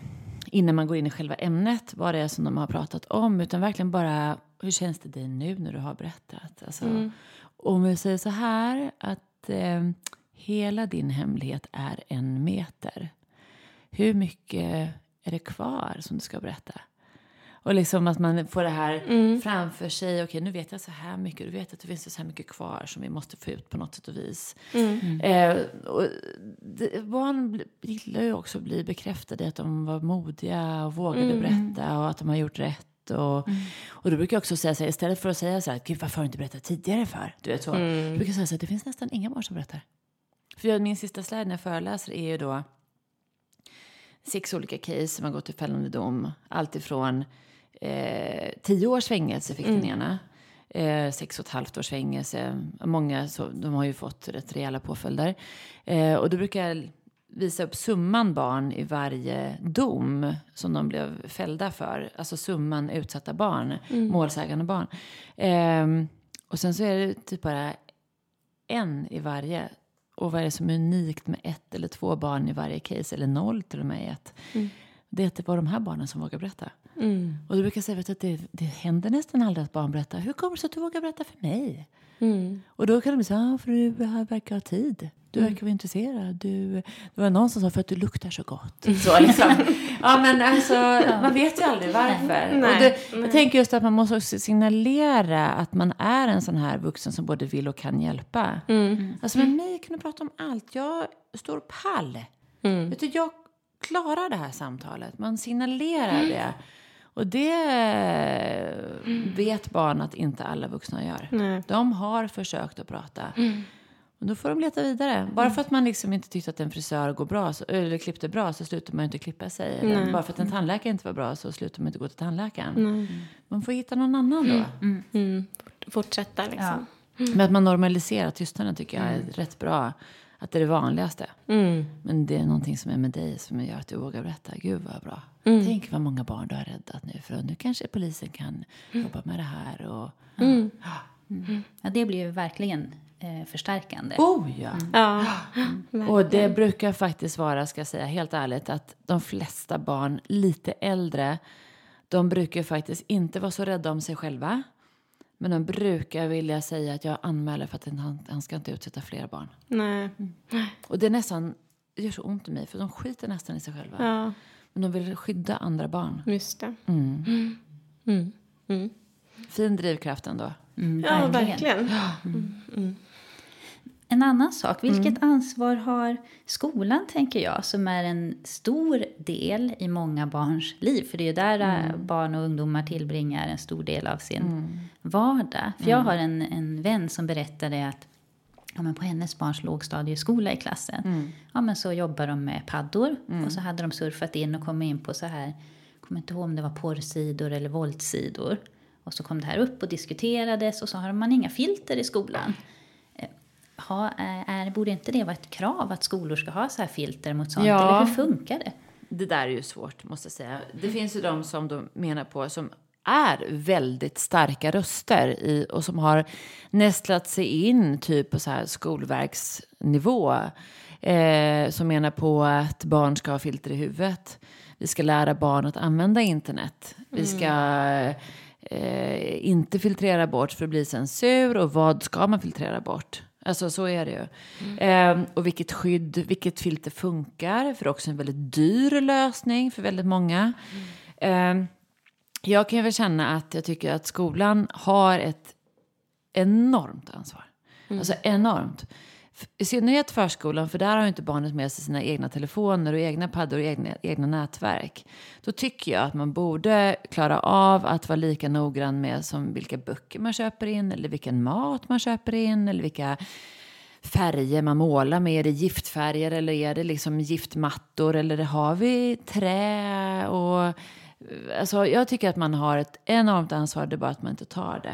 innan man går in i själva ämnet, vad det är som de har pratat om, utan verkligen bara, hur känns det dig nu när du har berättat? Alltså, Om vi säger så här, att eh, hela din hemlighet är en meter. Hur mycket är det kvar som du ska berätta? Och liksom att man får det här framför sig. Okej, nu vet jag så här mycket. Du vet att det finns så här mycket kvar som vi måste få ut på något sätt och vis. Eh, och det, barn gillar ju också att bli bekräftade i att de var modiga och vågade berätta och att de har gjort rätt. Och, och då brukar jag också säga så här, istället för att säga så här, Gud, varför har du inte berättat tidigare för? Du vet så. Då brukar jag säga så här, det finns nästan inga barn som berättar. För jag, min sista slide när jag föreläser är ju då sex olika case som har gått till fällande dom. Allt ifrån eh, tio års fängelse fick den ena. Eh, sex och ett halvt års fängelse. Många så, de har ju fått rätt rejäla påföljder. Eh, och då brukar jag visa upp summan barn i varje dom som de blev fällda för. Alltså summan utsatta barn, målsägande barn. Eh, och sen så är det typ bara en i varje Och vad är det som är unikt med ett eller två barn i varje case, eller noll till och med i ett. Det är att det var de här barnen som vågar berätta. Och du brukar säga vet du, att det, det händer nästan aldrig att barn berättar. Hur kommer det sig att du vågar berätta för mig? Och då kan de säga, ah, för du verkar ha tid. Du verkar vara intresserad. Du, det var någon som sa, för att du luktar så gott. Så liksom. ja, men alltså, man vet ju aldrig varför. Och det, jag tänker just att man måste också signalera att man är en sån här vuxen som både vill och kan hjälpa. Alltså med mig kan du prata om allt. Jag står pall. Vet du, jag klarar det här samtalet. Man signalerar det. Och det vet barn att inte alla vuxna gör. De har försökt att prata. Och då får de leta vidare. Bara för att man liksom inte tyckte att en frisör går bra, så, eller klippte bra så slutar man inte klippa sig. Eller bara för att en tandläkare inte var bra så slutar man inte gå till tandläkaren. Man får hitta någon annan då. Mm. Fortsätta liksom. Men att man normaliserar tystnaden tycker jag är rätt bra. Att det är det vanligaste. Men det är någonting som är med dig som gör att du vågar berätta. Gud vad bra. Tänk vad många barn du har räddat nu. För nu kanske polisen kan jobba med det här. Och, Ja, det blir ju verkligen eh, förstärkande. Oh ja! Ja. Och det brukar faktiskt vara, ska jag säga helt ärligt, att de flesta barn lite äldre, de brukar faktiskt inte vara så rädda om sig själva. Men de brukar vilja säga att jag anmäler för att han, han ska inte utsätta fler barn. Nej. Och det är nästan, det gör så ont i mig för de skiter nästan i sig själva. Ja, Men de vill skydda andra barn. just det. Fin drivkraft ändå. Ja, verkligen. En annan sak, vilket ansvar har skolan tänker jag som är en stor del i många barns liv? För det är ju där eh, barn och ungdomar tillbringar en stor del av sin vardag. För jag har en, en vän som berättade att ja, men på hennes barns lågstadieskola i klassen ja, men så jobbar de med paddor och så hade de surfat in och kommit in på så här, kommer inte ihåg om det var porrsidor eller våldssidor. Och så kom det här upp och diskuterades och så har man inga filter i skolan. Eh, Ha, är, är, borde inte det vara ett krav att skolor ska ha så här filter mot sånt? Ja. Eller hur funkar det? Det där är ju svårt, måste jag säga. Det finns ju de som de menar på som är väldigt starka röster i, och som har nästlat sig in typ på så här skolverksnivå. Eh, som menar på att barn ska ha filter i huvudet. Vi ska lära barn att använda internet. Vi ska eh, inte filtrera bort för att bli censur. Och vad ska man filtrera bort? Alltså så är det ju. Eh, och vilket skydd, vilket filter funkar. För det är också en väldigt dyr lösning för väldigt många. Eh, jag kan väl känna att jag tycker att skolan har ett enormt ansvar. Alltså enormt. I synnerhet förskolan, för där har ju inte barnet med sig sina egna telefoner och egna paddor och egna, egna nätverk. Då tycker jag att man borde klara av att vara lika noggrann med som vilka böcker man köper in eller vilken mat man köper in eller vilka färger man målar med. Är det giftfärger eller är det liksom giftmattor eller har vi trä och Alltså, jag tycker att man har ett enormt ansvar, det är bara att man inte tar det.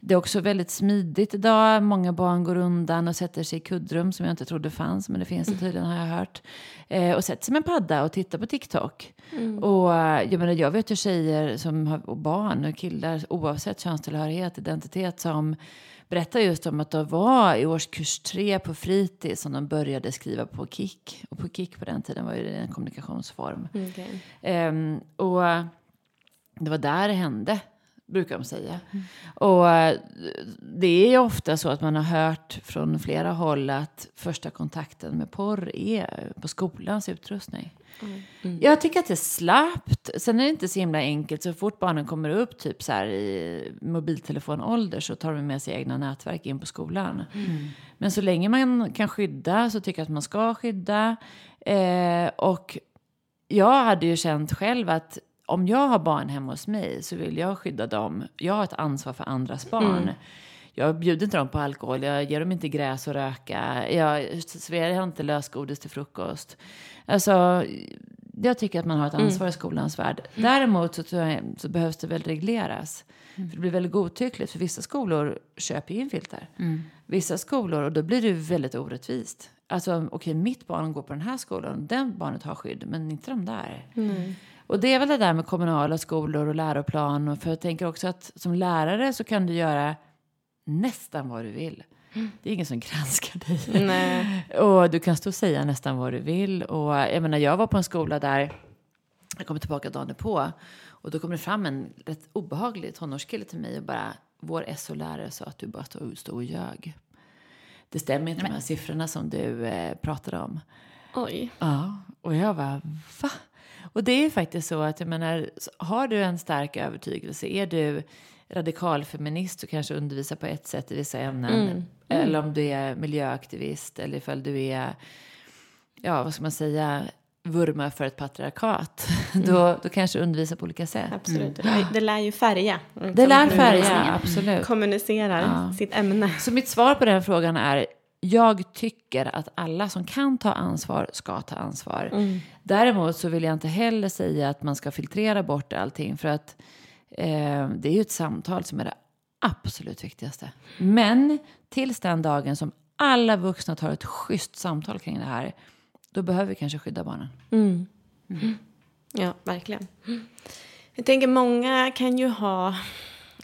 Det är också väldigt smidigt idag. Många barn går undan och sätter sig i kuddrum som jag inte trodde fanns, men det finns det tydligen har jag hört. Eh, och sätter sig med en padda och tittar på TikTok. Och eh, jag, menar, jag vet ju tjejer som har, och barn och killar oavsett könstillhörighet, identitet som berättar just om att de var i årskurs tre på fritids som de började skriva på Kik. Och på Kik på den tiden var ju det en kommunikationsform. Ehm, och det var där det hände, brukar de säga. Och eh, det är ju ofta så att man har hört från flera håll att första kontakten med porr är på skolans utrustning. Jag tycker att det är slappt. Sen är det inte så himla enkelt. Så fort barnen kommer upp typ så här i mobiltelefonålder så tar de med sig egna nätverk in på skolan. Men så länge man kan skydda så tycker jag att man ska skydda. Eh, och jag hade ju känt själv att om jag har barn hemma hos mig så vill jag skydda dem. Jag har ett ansvar för andras barn. Jag bjuder inte dem på alkohol, jag ger dem inte gräs och röka. Jag serverar inte lösgodis till frukost. Alltså, jag tycker att man har ett ansvar i skolans värld. Däremot så, tror jag, så behövs det väl regleras. För det blir väldigt godtyckligt. För vissa skolor köper ju in filter. Vissa skolor, och då blir det väldigt orättvist. Alltså, okej, mitt barn går på den här skolan. Den barnet har skydd, men inte de där. Och det är väl det där med kommunala skolor och läroplan. För jag tänker också att som lärare så kan du göra nästan vad du vill. Det är ingen som granskar dig. Nej. Och du kan stå och säga nästan vad du vill. Och jag menar, jag var på en skola där, jag kommer tillbaka dagen på och då kom det fram en rätt obehaglig tonårskille till mig och bara, vår SO-lärare sa att du bara stod stod och ljög. Det stämmer inte de här siffrorna som du eh, pratade om. Oj. Ja, och jag bara, va? Och det är faktiskt så att, jag menar, har du en stark övertygelse, är du radikalfeminist och kanske undervisar på ett sätt i vissa ämnen, eller om du är miljöaktivist, eller ifall du är, ja, vad ska man säga, vurma för ett patriarkat, då, då kanske undervisar på olika sätt. Absolut. Det, lär, det lär ju färga. liksom, Det lär färga, absolut. Kommunicerar sitt ämne. Så mitt svar på den frågan är jag tycker att alla som kan ta ansvar ska ta ansvar. Däremot så vill jag inte heller säga att man ska filtrera bort allting för att eh, det är ju ett samtal som är det absolut viktigaste. Men tills den dagen som alla vuxna tar ett schysst samtal kring det här, då behöver vi kanske skydda barnen. Ja, verkligen. Jag tänker många kan ju ha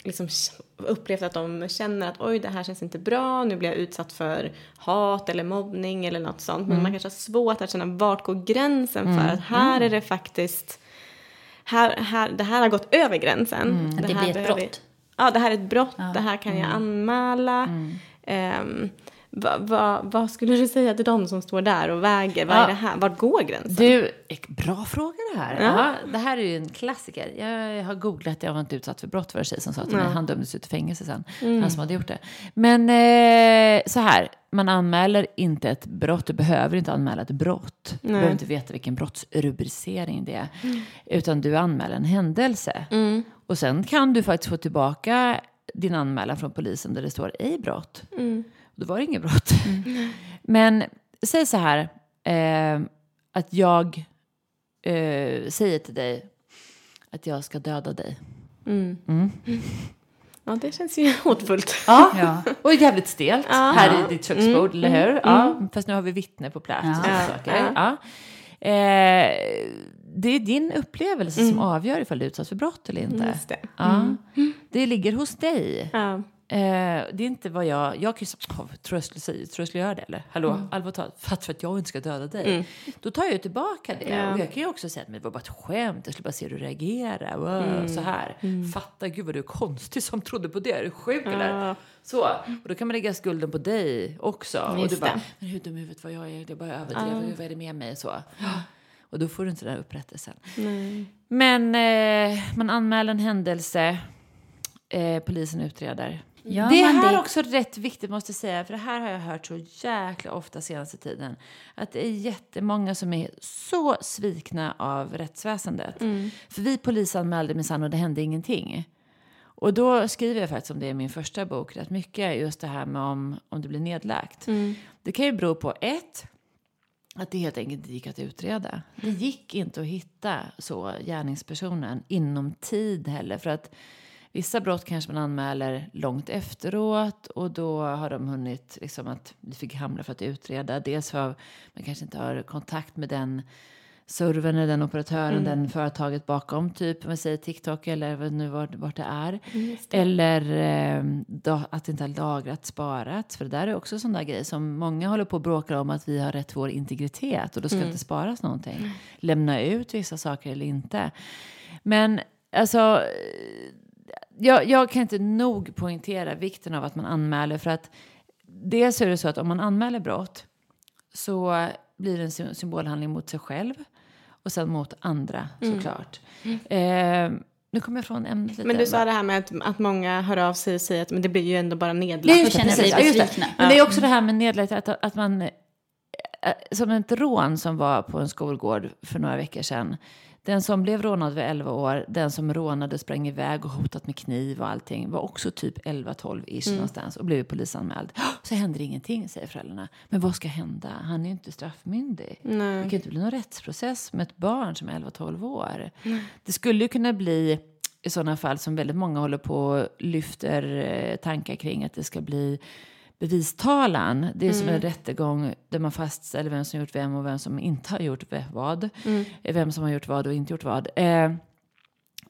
liksom upplevt att de känner att oj det här känns inte bra, nu blir jag utsatt för hat eller mobbning eller något sånt. Men man kanske har svårt att känna vart går gränsen för att här är det faktiskt, här, här, det här har gått över gränsen. Att det här blir ett brott. Ja, det här är ett brott, det här kan jag anmäla. Ehm, va, vad skulle du säga till dem som står där och väger? Vad Ja. är det här? Vart går gränsen? Du, bra fråga det här. Ja. det här är ju en klassiker. Jag har googlat, jag var inte utsatt för brott det en tjej som sa till mig. Han dömdes ut i fängelse sen, han som hade gjort det. Men eh, så här, man anmäler inte ett brott. Du behöver inte anmäla ett brott. Du behöver inte veta vilken brottsrubricering det är. Utan du anmäler en händelse. Och sen kan du faktiskt få tillbaka din anmälan från polisen där det står ej brott. Då var det inget brott. Men säg så här, eh, att jag eh, säger till dig att jag ska döda dig. Ja, det känns ju hotfullt. Ja, Ja. och jävligt stelt här i ditt köksbord, eller hur? Ja, fast nu har vi vittne på plats Ja. saker. Ja. Eh, det är din upplevelse som avgör ifall du är utsatt för brott eller inte. Just det. Ja. Det ligger hos dig. Ja. Eh, det är inte vad jag... Jag kan ju säga, "Åh, tror jag skulle säga, tror jag skulle göra det eller? Hallå, allvarligt talat, för att, för att jag inte ska döda dig. Då tar jag tillbaka det. Ja. Och jag kan ju också säga att men det var bara ett skämt, jag skulle bara se hur du reagerar. Wow, Så här. Fatta, gud vad du är konstig som trodde på det. Är du sjuk eller? Så. Och då kan man lägga skulden på dig också. och Just du bara, det. men hur dum i huvudet var jag är, är bara överdrev, vad är det med mig? Så. Och då får du inte den upprättelsen. Men eh, man anmäler en händelse, eh, polisen utreder. Ja, det är här det- också rätt viktigt måste säga, för det här har jag hört så jäkla ofta senaste tiden. Att det är jättemånga som är så svikna av rättsväsendet. För vi polisanmälde minsann och det hände ingenting. Och då skriver jag faktiskt om det i min första bok rätt mycket, just det här med om, om det blir nedlagt. Det kan ju bero på ett, att det helt enkelt inte gick att utreda. Det gick inte att hitta så gärningspersonen inom tid heller. För att vissa brott kanske man anmäler långt efteråt och då har de hunnit liksom att vi fick hamna för att utreda. Dels för man kanske inte har kontakt med den servern eller den operatören, den företaget bakom, typ om vi säger TikTok eller vad nu vart, vart det är. Eller eh, då, att det inte har lagrats, sparats. För det där är också sån där grej som många håller på och bråkar om att vi har rätt till vår integritet och då ska inte sparas någonting. Lämna ut vissa saker eller inte. Men alltså, jag, jag kan inte nog poängtera vikten av att man anmäler för att dels är det så att om man anmäler brott så blir det en sy- symbolhandling mot sig själv och sen mot andra såklart. Eh, nu kommer jag från ämnet lite. Men du sa det här med att, att många hör av sig och säger att men det blir ju ändå bara nedlagt. Det känner sig besvikna. Men det är också det här med nedlagt, att, att man... eh, Som ett rån som var på en skolgård för några veckor sedan. Den som blev rånad vid 11 år, den som rånade sprang iväg och hotat med kniv och allting var också typ 11-12 ish någonstans och blev polisanmäld. Så händer ingenting, säger föräldrarna. Men vad ska hända? Han är ju inte straffmyndig. Det kan inte bli någon rättsprocess med ett barn som är 11-12 år. Det skulle ju kunna bli i sådana fall som väldigt många håller på och lyfter eh, tankar kring att det ska bli bevistalan. Det är som en rättegång där man fastställer vem som gjort vem och vem som inte har gjort vad. Eh, Vem som har gjort vad och inte gjort vad. Eh,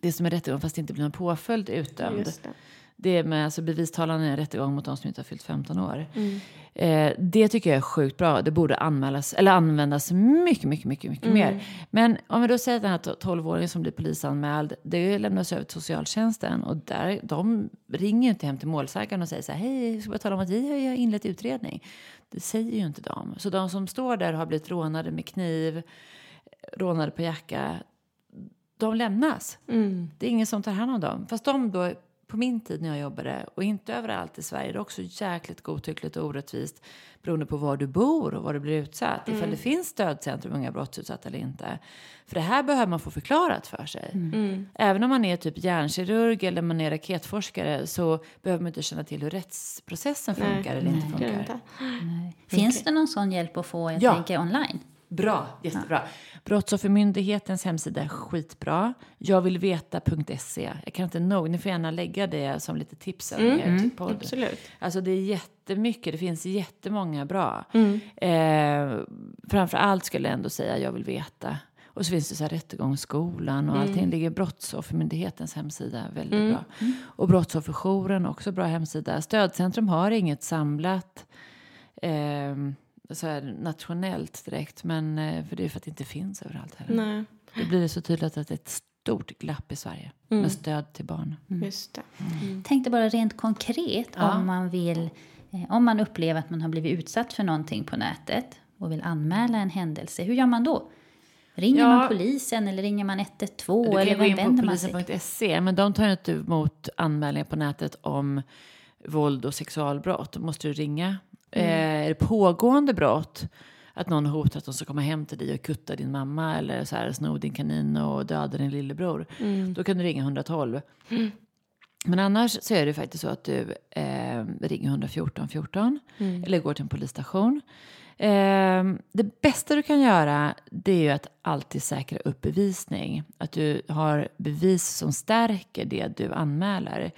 det är som en rättegång fast det inte blir någon påföljd utdömd. Det. Med alltså bevistalan i en rättegång mot de som inte har fyllt 15 år. Eh, det tycker jag är sjukt bra. Det borde anmälas, eller användas mycket, mycket, mycket, mycket mer. Men om vi då säger att den här 12-åringen som blir polisanmäld, det lämnas över till socialtjänsten. Och där, de ringer ju inte hem till målsägaren och säger så här, hej, jag ska bara tala om att vi har inlett utredning. Det säger ju inte de. Så de som står där har blivit rånade med kniv, rånade på jacka, de lämnas. Det är ingen som tar hand om dem. Fast de då, på min tid när jag jobbade, och inte överallt i Sverige, det är också jäkligt godtyckligt och orättvist beroende på var du bor och var du blir utsatt. Ifall det finns stödcentrum unga brottsutsatta eller inte. För det här behöver man få förklarat för sig. Även om man är typ hjärnkirurg eller man är raketforskare så behöver man inte känna till hur rättsprocessen funkar eller inte funkar. inte. Finns det någon sån hjälp att få, jag Ja. tänker, online? Bra, jättebra. Brottsoffermyndighetens hemsida är skitbra. Jag vill veta.se. Jag kan inte nog, ni får gärna lägga det som lite tips er till podd. Absolut. Alltså det är jättemycket, det finns jättemånga bra. Mm. Eh, framför allt skulle jag ändå säga jag vill veta. Och så finns det så här Rättegångsskolan och allting ligger Brottsoffermyndighetens hemsida väldigt bra. Och Brottsofferjouren också bra hemsida. Stödcentrum har inget samlat eh, så här nationellt direkt. Men eh, för det är för att det inte finns överallt heller. Nej, Det blir så tydligt att det är ett stort glapp i Sverige med stöd till barn. just det. Tänkte bara rent konkret om man vill, eh, om man upplever att man har blivit utsatt för någonting på nätet och vill anmäla en händelse. Hur gör man då? Ringer Ja. man polisen eller ringer man 112 Du eller kan gå vem in på vänder man sig? polisen.se, men de tar inte emot anmälningar på nätet om våld och sexualbrott. Då måste du ringa. Mm. Eh, är det pågående brott, att någon har hotat att de ska komma hem till dig och kutta din mamma eller så här, sno din kanin och döda din lillebror, Mm. då kan du ringa 112. Men annars så är det faktiskt så att du eh, ringer 114 14 Mm. eller går till en polisstation. Eh, det bästa du kan göra det är ju att alltid säkra upp bevisning. Att du har bevis som stärker det du anmäler.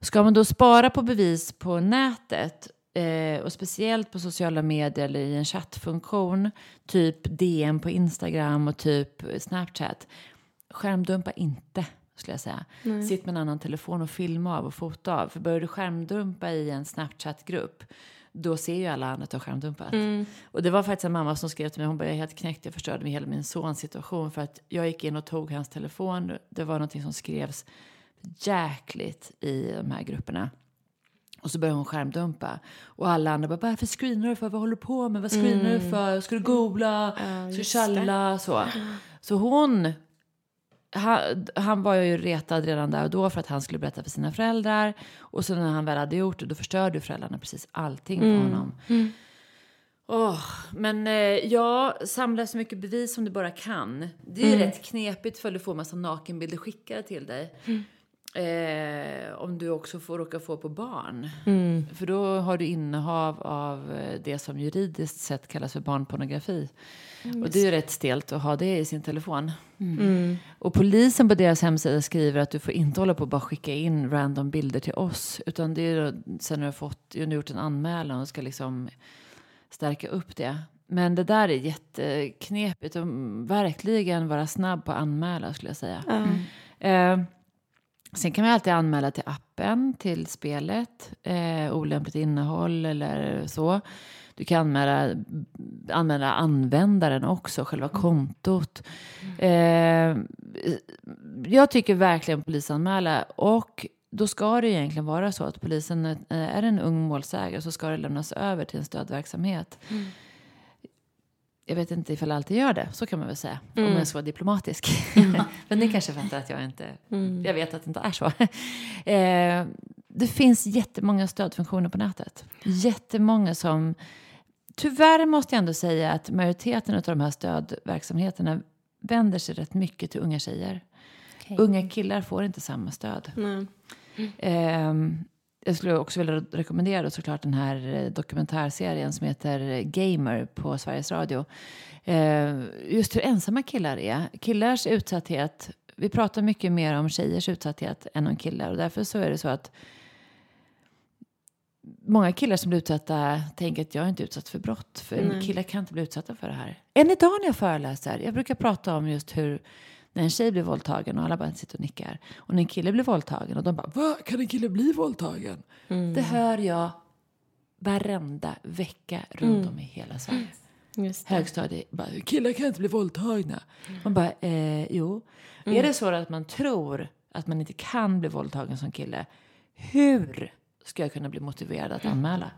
Ska man då spara på bevis på nätet eh, och speciellt på sociala medier eller i en chattfunktion, typ DM på Instagram och typ Snapchat, skärmdumpa inte skulle jag säga. Sitt med en annan telefon och filma av och fota av. För börjar du skärmdumpa i en Snapchat-grupp då ser ju alla du har skärmdumpat. Och det var faktiskt en mamma som skrev till mig, hon bara, jag är helt knäckt, jag förstörde hela min sons situation för att jag gick in och tog hans telefon. Det var någonting som skrevs jäkligt i de här grupperna. Och så började hon skärmdumpa. Och alla andra bara, varför screenar du för? Vad håller du på med? Vad screenar du för? Ska du googla? Ska du tjalla? Så. så hon... Han, han var ju retad redan där och då för att han skulle berätta för sina föräldrar. Och så när han väl hade gjort det, då förstörde föräldrarna precis allting för honom. Åh, men eh, ja, samla så mycket bevis som du bara kan. Det är ju rätt knepigt för du får massa nakenbilder skickade till dig. Eh, om du också får råka få på barn. För då har du innehav av eh, det som juridiskt sett kallas för barnpornografi. Och det är ju rätt stelt att ha det i sin telefon. Och polisen på deras hemsida skriver att du får inte hålla på och bara skicka in random bilder till oss. Utan det är då, sen du har fått, du har gjort en anmälan och ska liksom stärka upp det. Men det där är jätteknepigt och verkligen vara snabb på att anmäla skulle jag säga. Eh, sen kan man alltid anmäla till appen, till spelet, eh, olämpligt innehåll eller så. Du kan anmäla, anmäla användaren också, själva kontot. Eh, jag tycker verkligen polisanmäla och då ska det egentligen vara så att polisen är, är en ung målsägare så ska det lämnas över till en stödverksamhet. Jag vet inte ifall jag alltid gör det, så kan man väl säga. Om jag ska vara diplomatisk. Men ni kanske fattar att jag inte... Jag vet att det inte är så. eh, det finns jättemånga stödfunktioner på nätet. Jättemånga som... Tyvärr måste jag ändå säga att majoriteten av de här stödverksamheterna vänder sig rätt mycket till unga tjejer. Okej. Unga killar får inte samma stöd. Nej. Jag skulle också vilja rekommendera då såklart den här eh, dokumentärserien som heter Gamer på Sveriges Radio. Ehm, just hur ensamma killar är. Killars utsatthet, vi pratar mycket mer om tjejers utsatthet än om killar och därför så är det så att Många killar som blir utsatta tänker att jag är inte utsatt för brott. För killar kan inte bli utsatta för det här. Än idag när jag föreläser, jag brukar prata om just hur när en tjej blir våldtagen och alla bara sitter och nickar. Och när en kille blir våldtagen och de bara Va? Kan en kille bli våldtagen? Det hör jag varenda vecka runt om i hela Sverige. Just det. Högstadiet, bara, killar kan inte bli våldtagna. Man bara, eh, jo. Är det så att man tror att man inte kan bli våldtagen som kille, hur ska jag kunna bli motiverad att anmäla?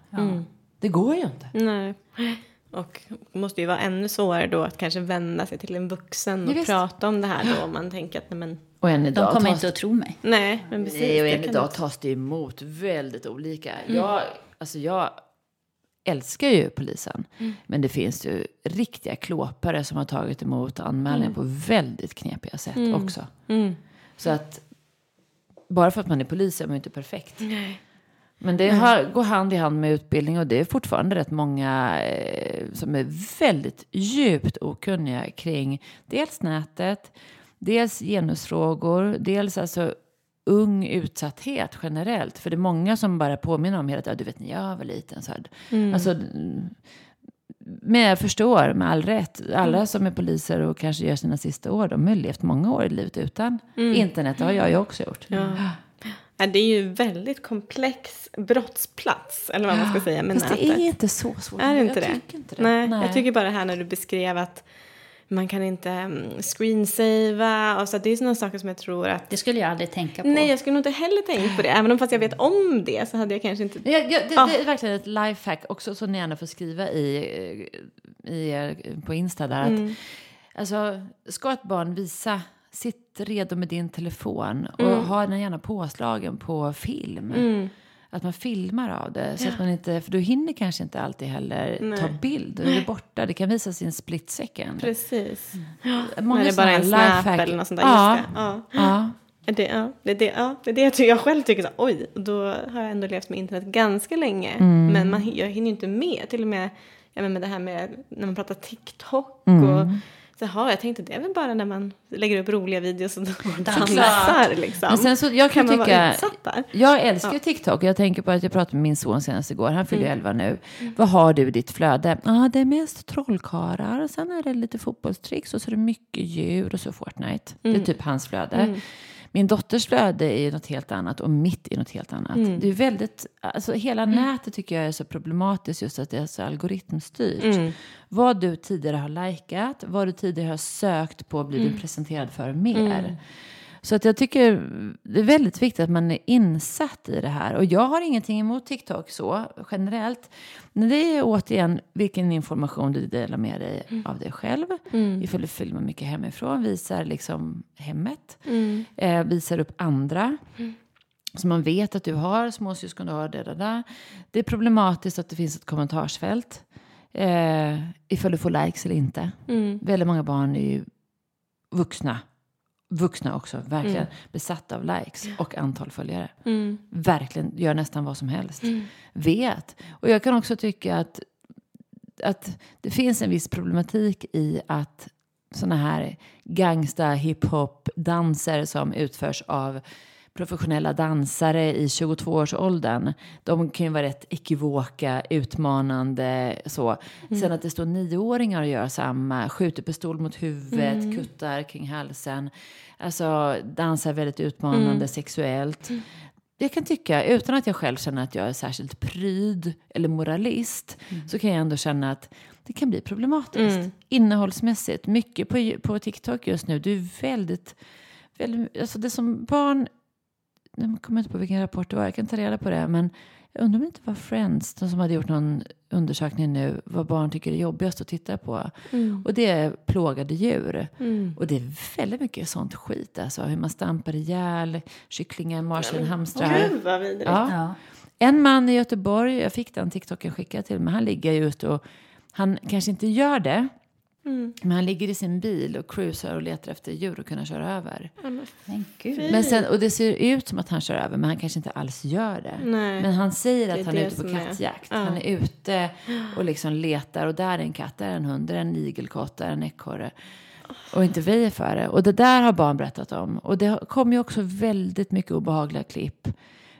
Det går ju inte. Nej. Och det måste ju vara ännu svårare då att kanske vända sig till en vuxen och prata om det här då. Om man tänker att nej men, Och än De idag kommer tas- inte att tro mig. nej men precis. Nej, och det än idag inte- tas det emot väldigt olika. Jag, alltså jag älskar ju polisen. Men det finns ju riktiga klåpare som har tagit emot anmälningar på väldigt knepiga sätt också. Så att bara för att man är polis är man ju inte perfekt. Men det har, går hand i hand med utbildning och det är fortfarande rätt många eh, som är väldigt djupt okunniga kring dels nätet, dels genusfrågor, dels alltså ung utsatthet generellt. För det är många som bara påminner om hela tiden, du vet när jag var liten så här. Alltså, mm, men jag förstår med all rätt. Alla som är poliser och kanske gör sina sista år, de har levt många år i livet utan internet. Det har jag ju också gjort. Ja. Det är ju väldigt komplex brottsplats, eller vad man ska säga, med Fast det nätet. är inte så svårt. Är det inte jag det? Tycker inte det. Nej, jag tycker bara det här när du beskrev att man kan inte mm, screensavea. Och så, det är sådana saker som jag tror att... Det skulle jag aldrig tänka på. Nej, jag skulle nog inte heller tänkt på det. Även om fast jag vet om det så hade jag kanske inte... Jag, jag, det, Ah. det är verkligen ett lifehack också som ni gärna får skriva i, eh, i, er- på Insta där. Mm. Att, alltså, ska ett barn visa, sitt redo med din telefon och Mm. ha den gärna påslagen på film. Att man filmar av det. Så att man inte, för du hinner kanske inte alltid heller ta bild. Då är borta. Det kan visa sin split second. Precis. Många när det bara är en snap eller något sånt där. Ja. Ja. Ja. Ja, Det, ja, det, är det, ja, det är det jag, jag själv tycker så oj, då har jag ändå levt med internet ganska länge. Mm. Men man, jag hinner ju inte med, till och med ja, men med det här med när man pratar TikTok Mm. och har jag tänkte det är väl bara när man lägger upp roliga videos och dansar liksom. Men sen så, jag kan, kan tycka, jag älskar ju TikTok och jag tänker på att jag pratade med min son senast igår, han fyller ju 11 nu. Vad har du i ditt flöde? Ja, ah, det är mest trollkarlar sen är det lite fotbollstricks och så är det mycket djur och så Fortnite. Det är typ hans flöde. Min dotters flöde är ju något helt annat och mitt är något helt annat. Det är väldigt, alltså hela nätet tycker jag är så problematiskt just att det är så algoritmstyrt. Vad du tidigare har likat, vad du tidigare har sökt på blir du presenterad för mer. Så att jag tycker det är väldigt viktigt att man är insatt i det här. Och jag har ingenting emot TikTok så generellt. Men det är återigen vilken information du delar med dig av dig själv. Ifall du filmar mycket hemifrån, visar liksom hemmet. Eh, visar upp andra. Så man vet att du har småsyskon, du har det, det, det. Det är problematiskt att det finns ett kommentarsfält. Eh, ifall du får likes eller inte. Väldigt många barn är ju vuxna. Vuxna också, verkligen besatta av likes och antal följare. Verkligen gör nästan vad som helst. Vet. Och jag kan också tycka att, att det finns en viss problematik i att såna här gangsta hiphop-danser som utförs av professionella dansare i 22-årsåldern. De kan ju vara rätt ekivoka, utmanande så. Sen att det står nioåringar och gör samma, skjuter pistol mot huvudet, kuttar kring halsen. Alltså dansar väldigt utmanande sexuellt. Jag kan tycka, utan att jag själv känner att jag är särskilt pryd eller moralist, så kan jag ändå känna att det kan bli problematiskt. Innehållsmässigt. Mycket på, på TikTok just nu, det är väldigt, väldigt alltså det som barn jag kommer inte på vilken rapport det var, jag kan ta reda på det. Men jag undrar om det inte var Friends de som hade gjort någon undersökning nu vad barn tycker är jobbigast att titta på. Och det är plågade djur. Och det är väldigt mycket sånt skit. Alltså hur man stampar ihjäl kycklingar, marsvin, hamstrar. Gud vad vidrigt. Ja. Ja. En man i Göteborg, jag fick den TikToken skickad till mig, han ligger just och han kanske inte gör det. Men han ligger i sin bil och cruisar och letar efter djur att kunna köra över. Men gud. Men sen, och det ser ut som att han kör över, men han kanske inte alls gör det. Nej. Men han säger Det är att han är ute på som är- kattjakt. Ja. Han är ute och liksom letar och där är en katt, där är en hund, där är en igelkott, där är en ekorre. Och inte väjer för det. Och det där har barn berättat om. Och det kommer ju också väldigt mycket obehagliga klipp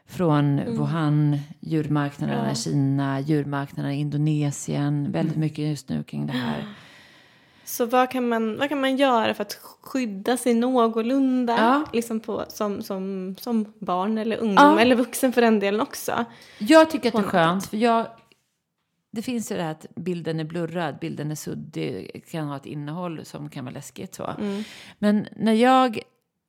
från Mm. Wuhan, djurmarknaderna i Kina, djurmarknaderna i Indonesien. Väldigt mycket just nu kring det här. Så vad kan, man, vad kan man göra för att skydda sig någorlunda Ja. liksom på, som, som, som barn eller ungdom Ja. eller vuxen för den delen också? Jag tycker att det är skönt, för jag... Det finns ju det här att bilden är blurrad, bilden är suddig, kan ha ett innehåll som kan vara läskigt. Så. Mm. Men när jag,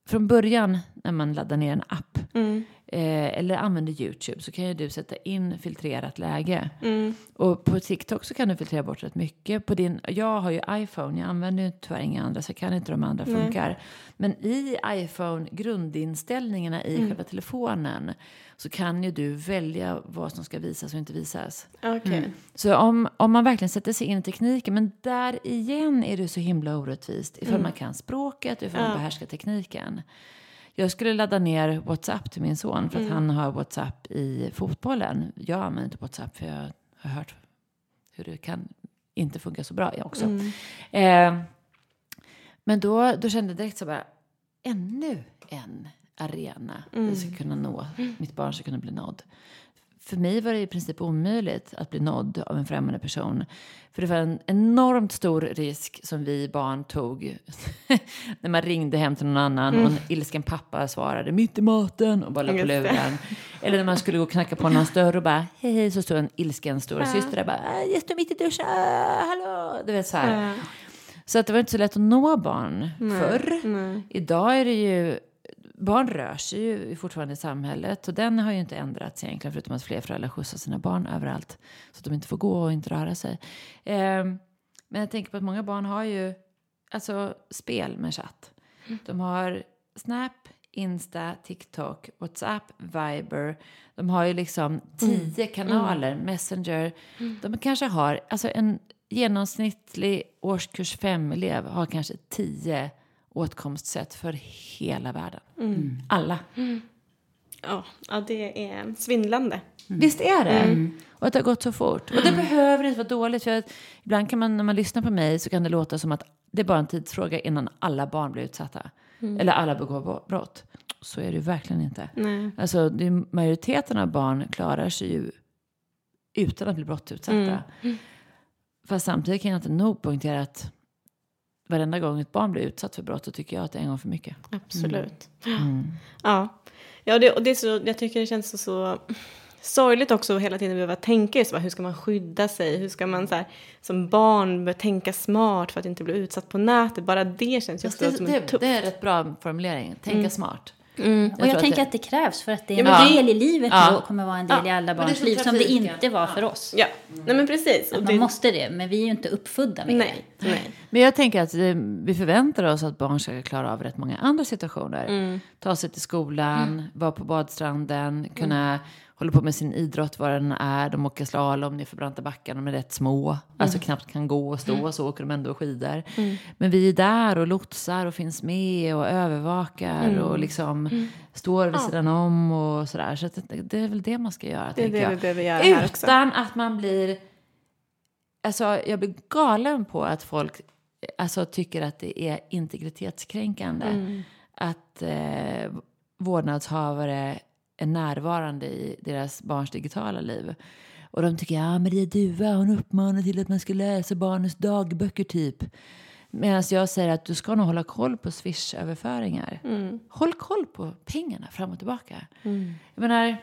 från början när man laddar ner en app Mm. eh, eller använder YouTube så kan ju du sätta in filtrerat läge. Mm. Och på TikTok så kan du filtrera bort rätt mycket. På din, jag har ju iPhone, jag använder ju tyvärr inga andra så jag kan inte de andra Nej. funkar. Men i iPhone, grundinställningarna i Mm. själva telefonen så kan ju du välja vad som ska visas och inte visas. Okej. Så om, om man verkligen sätter sig in i tekniken, men där igen är det så himla orättvist. Ifall man kan språket, ifall man Ja. behärskar tekniken. Jag skulle ladda ner WhatsApp till min son för att han har WhatsApp i fotbollen. Jag använder inte WhatsApp för jag har hört hur det kan inte funka så bra jag också. Eh, men då, då kände jag direkt så bara, ännu en arena där jag ska kunna nå, mitt barn ska kunna bli nådd. För mig var det i princip omöjligt att bli nådd av en främmande person. För det var en enormt stor risk som vi barn tog när man ringde hem till någon annan och en ilsken pappa svarade mitt i maten och bara la på luren. Eller när man skulle gå och knacka på någons dörr och bara hej hej så stod en ilsken stora syster där bara "Ah, jag står mitt i duschen, hallå. Du vet så här. Så att det var inte så lätt att nå barn förr. Idag är det ju, barn rör sig ju fortfarande i samhället och den har ju inte ändrats egentligen förutom att fler föräldrar skjutsar sina barn överallt så att de inte får gå och inte röra sig. Ehm, men jag tänker på att många barn har ju alltså spel med chatt. De har Snap, Insta, TikTok, WhatsApp, Viber. De har ju liksom tio kanaler, Messenger. De kanske har, alltså en genomsnittlig årskurs 5-elev har kanske tio åtkomstsätt för hela världen. Alla. Ja, ja, det är svindlande. Visst är det? Och att det har gått så fort. Och det behöver inte vara dåligt. För att ibland kan man, när man lyssnar på mig så kan det låta som att det är bara en tidsfråga innan alla barn blir utsatta. Eller alla begår brott. Så är det ju verkligen inte. Nej. Alltså, det är, majoriteten av barn klarar sig ju utan att bli brottsutsatta. Fast samtidigt kan jag inte nog poängtera att varenda gång ett barn blir utsatt för brott så tycker jag att det är en gång för mycket. Absolut. Ja, ja det, och det är så, jag tycker det känns så, så sorgligt också att hela tiden behöva tänka just bara, hur ska man skydda sig? Hur ska man så här, som barn tänka smart för att inte bli utsatt på nätet? Bara det känns just Fast som det, en det, tuff. det är rätt bra formulering. Tänka smart. Och tror jag, att tänker det- att det krävs för att det är Ja, en det- del i livet Ja. då kommer vara en del i alla det barns som liv som det inte var för oss. Ja, nej men precis. Att Och man det, måste det, men vi är ju inte uppfödda med nej, nej. Men jag tänker att eh, vi förväntar oss att barn ska klara av rätt många andra situationer. Ta sig till skolan, vara på badstranden, kunna hålla på med sin idrott vad den är. De åker slalom nerför branta backar, de är rätt små. Alltså knappt kan gå och stå, så åker de ändå skidor. Men vi är där och lotsar och finns med och övervakar och liksom står vid sidan om och sådär. Så det, det är väl det man ska göra, Det är tänker det jag. vi behöver göra. Utan att man blir... Alltså, jag blir galen på att folk alltså, tycker att det är integritetskränkande Mm. att eh, vårdnadshavare är närvarande i deras barns digitala liv. Och de tycker, ja är Duva, hon uppmanar till att man ska läsa barnens dagböcker typ. Medan jag säger att du ska nog hålla koll på Swish-överföringar. Håll koll på pengarna fram och tillbaka. Jag menar,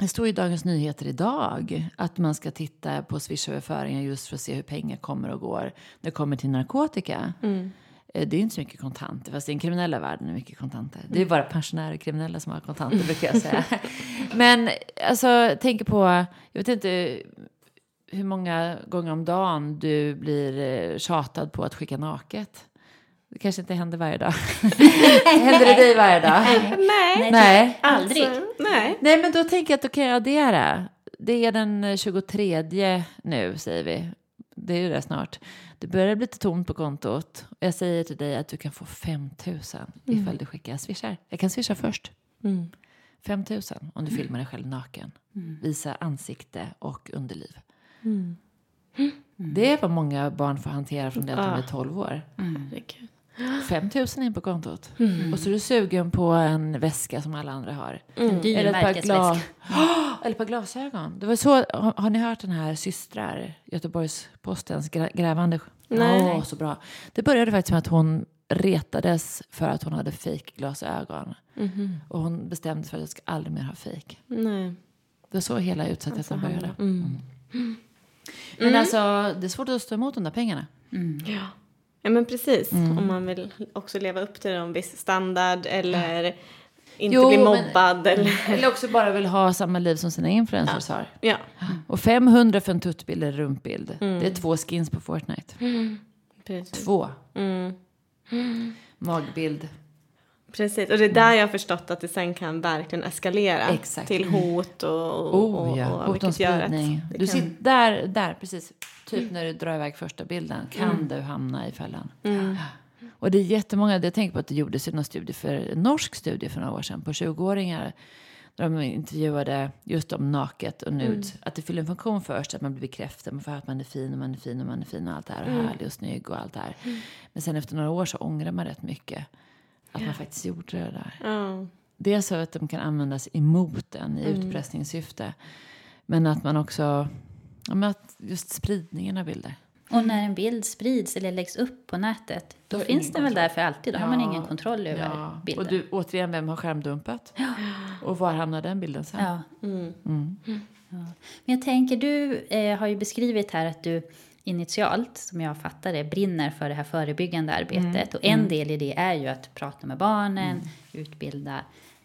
det står i Dagens Nyheter idag att man ska titta på Swish-överföringar just för att se hur pengar kommer och går när det kommer till narkotika. Eh, Det är inte så mycket kontanter, fast i den kriminella världen är det mycket kontanter. Det är bara pensionärer och kriminella som har kontanter, brukar jag säga. Men alltså, tänk på, jag vet inte hur många gånger om dagen du blir eh, tjatad på att skicka naket. Det kanske inte händer varje dag. händer det dig varje dag? Nej, Nej. Aldrig. Alltså, nej. Nej, men då tänker jag att då kan jag addera. Det är den eh, 23 nu, säger vi. Det är ju det snart. Det börjar bli lite tomt på kontot. Och jag säger till dig att du kan få 5 000 ifall du skickar swishar. Jag kan swisha först. 5 000 om du filmar dig själv naken. Visa ansikte och underliv. Det är vad många barn får hantera från det att de är 12 år. Herregud. 5 000 in på kontot. Och så är du sugen på en väska som alla andra har. En dyr Eller ett, par märkesväska. gla- Eller ett par glasögon. Det var så, har, har ni hört den här systrar, Göteborgs-Postens grä- grävande Nej. Åh, så bra. Det började faktiskt med att hon retades för att hon hade fejkglasögon. Och hon bestämde sig för att jag ska aldrig mer ha fejk. Nej. Det var så hela utsattheten började. Mm. Mm. Men alltså, det är svårt att stå emot de där pengarna. Ja. Ja, men precis. Mm. Om man vill också leva upp till en viss standard eller inte Jo, bli men- mobbad. Eller, Eller också bara vill ha samma liv som sina influencers har. ja, Och 500 för en tuttbild eller rumpbild. Det är två skins på Fortnite. precis. Två. Mm. Magbild. Precis, och det är där jag har förstått att det sen kan verkligen eskalera Exakt. till hot och, och, Oh ja, och, och hot om vilket gör att spridning. det Du kan- sitter där, där, precis. Typ när du drar iväg första bilden kan du hamna i fällan. Och det är jättemånga, jag tänker på att det gjordes någon studie för, en norsk studie för några år sedan på 20-åringar. Där de intervjuade just om naket och nude. Att det fyller en funktion först, att man blir bekräftad. Man får höra att man är fin och man är fin och man är fin och allt det här. Och härlig och snygg och allt det här. Men sen efter några år så ångrar man rätt mycket. Att man faktiskt gjorde det där. Ja. Dels så att de kan användas emot en i utpressningssyfte. Men att man också, ja, men att just spridningen av bilder. Och när en bild sprids eller läggs upp på nätet, då Då finns den väl där för alltid. Då har man ingen kontroll över Ja. bilden. Och du, återigen, vem har skärmdumpat? Och var hamnar den bilden sen? Ja. Mm. Ja. Men jag tänker, du eh, har ju beskrivit här att du initialt, som jag fattar det, brinner för det här förebyggande arbetet. Och en del i det är ju att prata med barnen, utbilda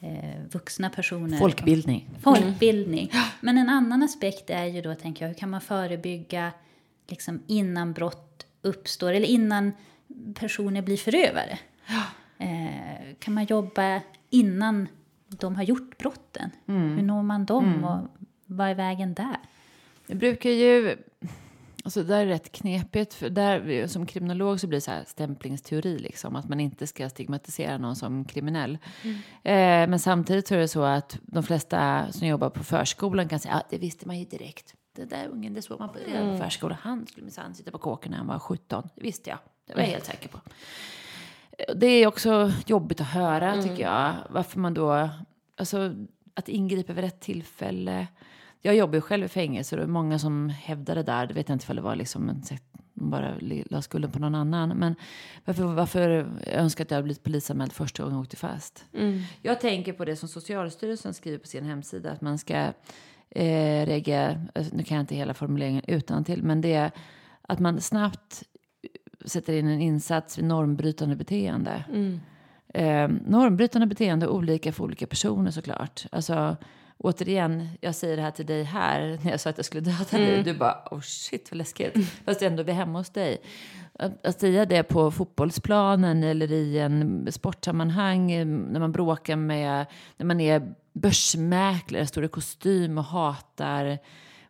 eh, vuxna personer. Folkbildning. Folkbildning. Men en annan aspekt är ju då, tänker jag, hur kan man förebygga liksom innan brott uppstår eller innan personer blir förövare? Eh, kan man jobba innan de har gjort brotten? Hur når man dem och vad är vägen där? Det brukar ju... Alltså det där är rätt knepigt. För där, som kriminolog så blir det så här stämplingsteori. Liksom, att man inte ska stigmatisera någon som kriminell. Eh, men samtidigt så är det så att de flesta som jobbar på förskolan kan säga att ah, det visste man ju direkt. Det där ungen, det såg man på, redan på förskolan. Han skulle minsann sitta på kåken när han var 17. Det visste jag. Det var jag helt säker på. Det är också jobbigt att höra tycker jag. Varför man då... Alltså att ingripa vid rätt tillfälle. Jag jobbar ju själv i fängelse och det är många som hävdar det där. Det vet jag inte om det var liksom en sätt de bara la skulden på någon annan. Men varför, varför jag önskar att jag hade blivit polisanmäld första gången jag åkte fast. Jag tänker på det som Socialstyrelsen skriver på sin hemsida. Att man ska eh, reagera, alltså, nu kan jag inte hela formuleringen utan till, men det är att man snabbt sätter in en insats vid normbrytande beteende. Eh, normbrytande beteende är olika för olika personer såklart. Alltså, återigen, jag säger det här till dig här när jag sa att jag skulle döda dig. Du bara, oh shit vad läskigt. Fast ändå vi är hemma hos dig. Att, att säga det på fotbollsplanen eller i en sportsammanhang eh, när man bråkar med, när man är börsmäklare, står i kostym och hatar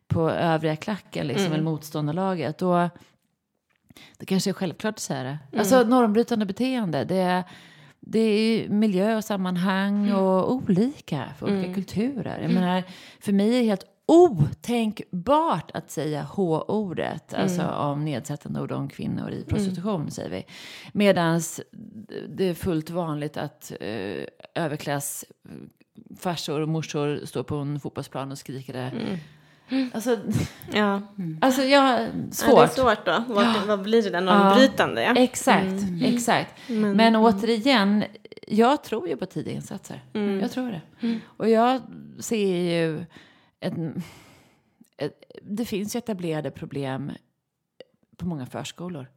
på övriga klacken liksom, eller motståndarlaget. Då, det kanske är självklart att säga det. Alltså normbrytande beteende, det är, det är miljö och sammanhang och olika för olika kulturer. Jag menar, för mig är det helt otänkbart att säga H-ordet, alltså om nedsättande ord om kvinnor i prostitution, säger vi. Medan det är fullt vanligt att eh, överklass farsor och morsor står på en fotbollsplan och skriker det. Alltså, Ja. alltså jag, ja, svårt. det är svårt då. Vad, vad blir det där normbrytande? Ja. Exakt, exakt. Men, återigen, jag tror ju på tidiga insatser. Jag tror det. Och jag ser ju ett, ett, det finns ju etablerade problem på många förskolor.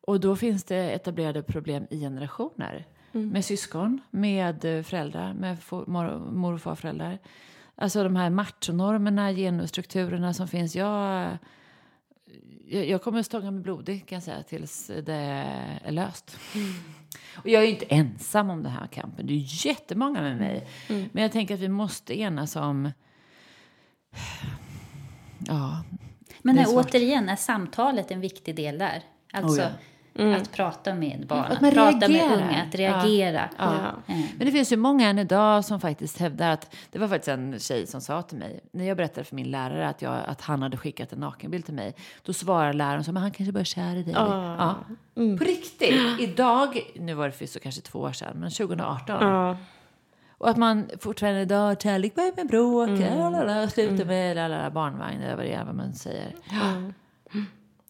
Och då finns det etablerade problem i generationer. Med syskon, med föräldrar, med mor, mor och farföräldrar. Alltså de här machonormerna, genusstrukturerna som finns. Jag, jag, kommer att stånga mig blodig kan jag säga tills det är löst. Och jag är ju inte ensam om den här kampen. Det är jättemånga med mig. Men jag tänker att vi måste enas om... Ja, Men här, återigen, är samtalet en viktig del där? Alltså Oh ja. Att prata med barn, Att att, prata med reagerar. unga, att reagera. Ja. Eh, Men det finns ju många än idag som faktiskt hävdar att... Det var faktiskt en tjej som sa till mig, när jag berättade för min lärare att, jag, att han hade skickat en nakenbild till mig. Då svarar läraren så, men han kanske bara är kär i dig. Ja. På riktigt. Idag, nu var det för så kanske två år sedan, men 2018. Ja. Och att man fortfarande idag, kärlek börjar med bråk, mm. lalala, slutar med lalala, barnvagn eller vad det är vad man säger.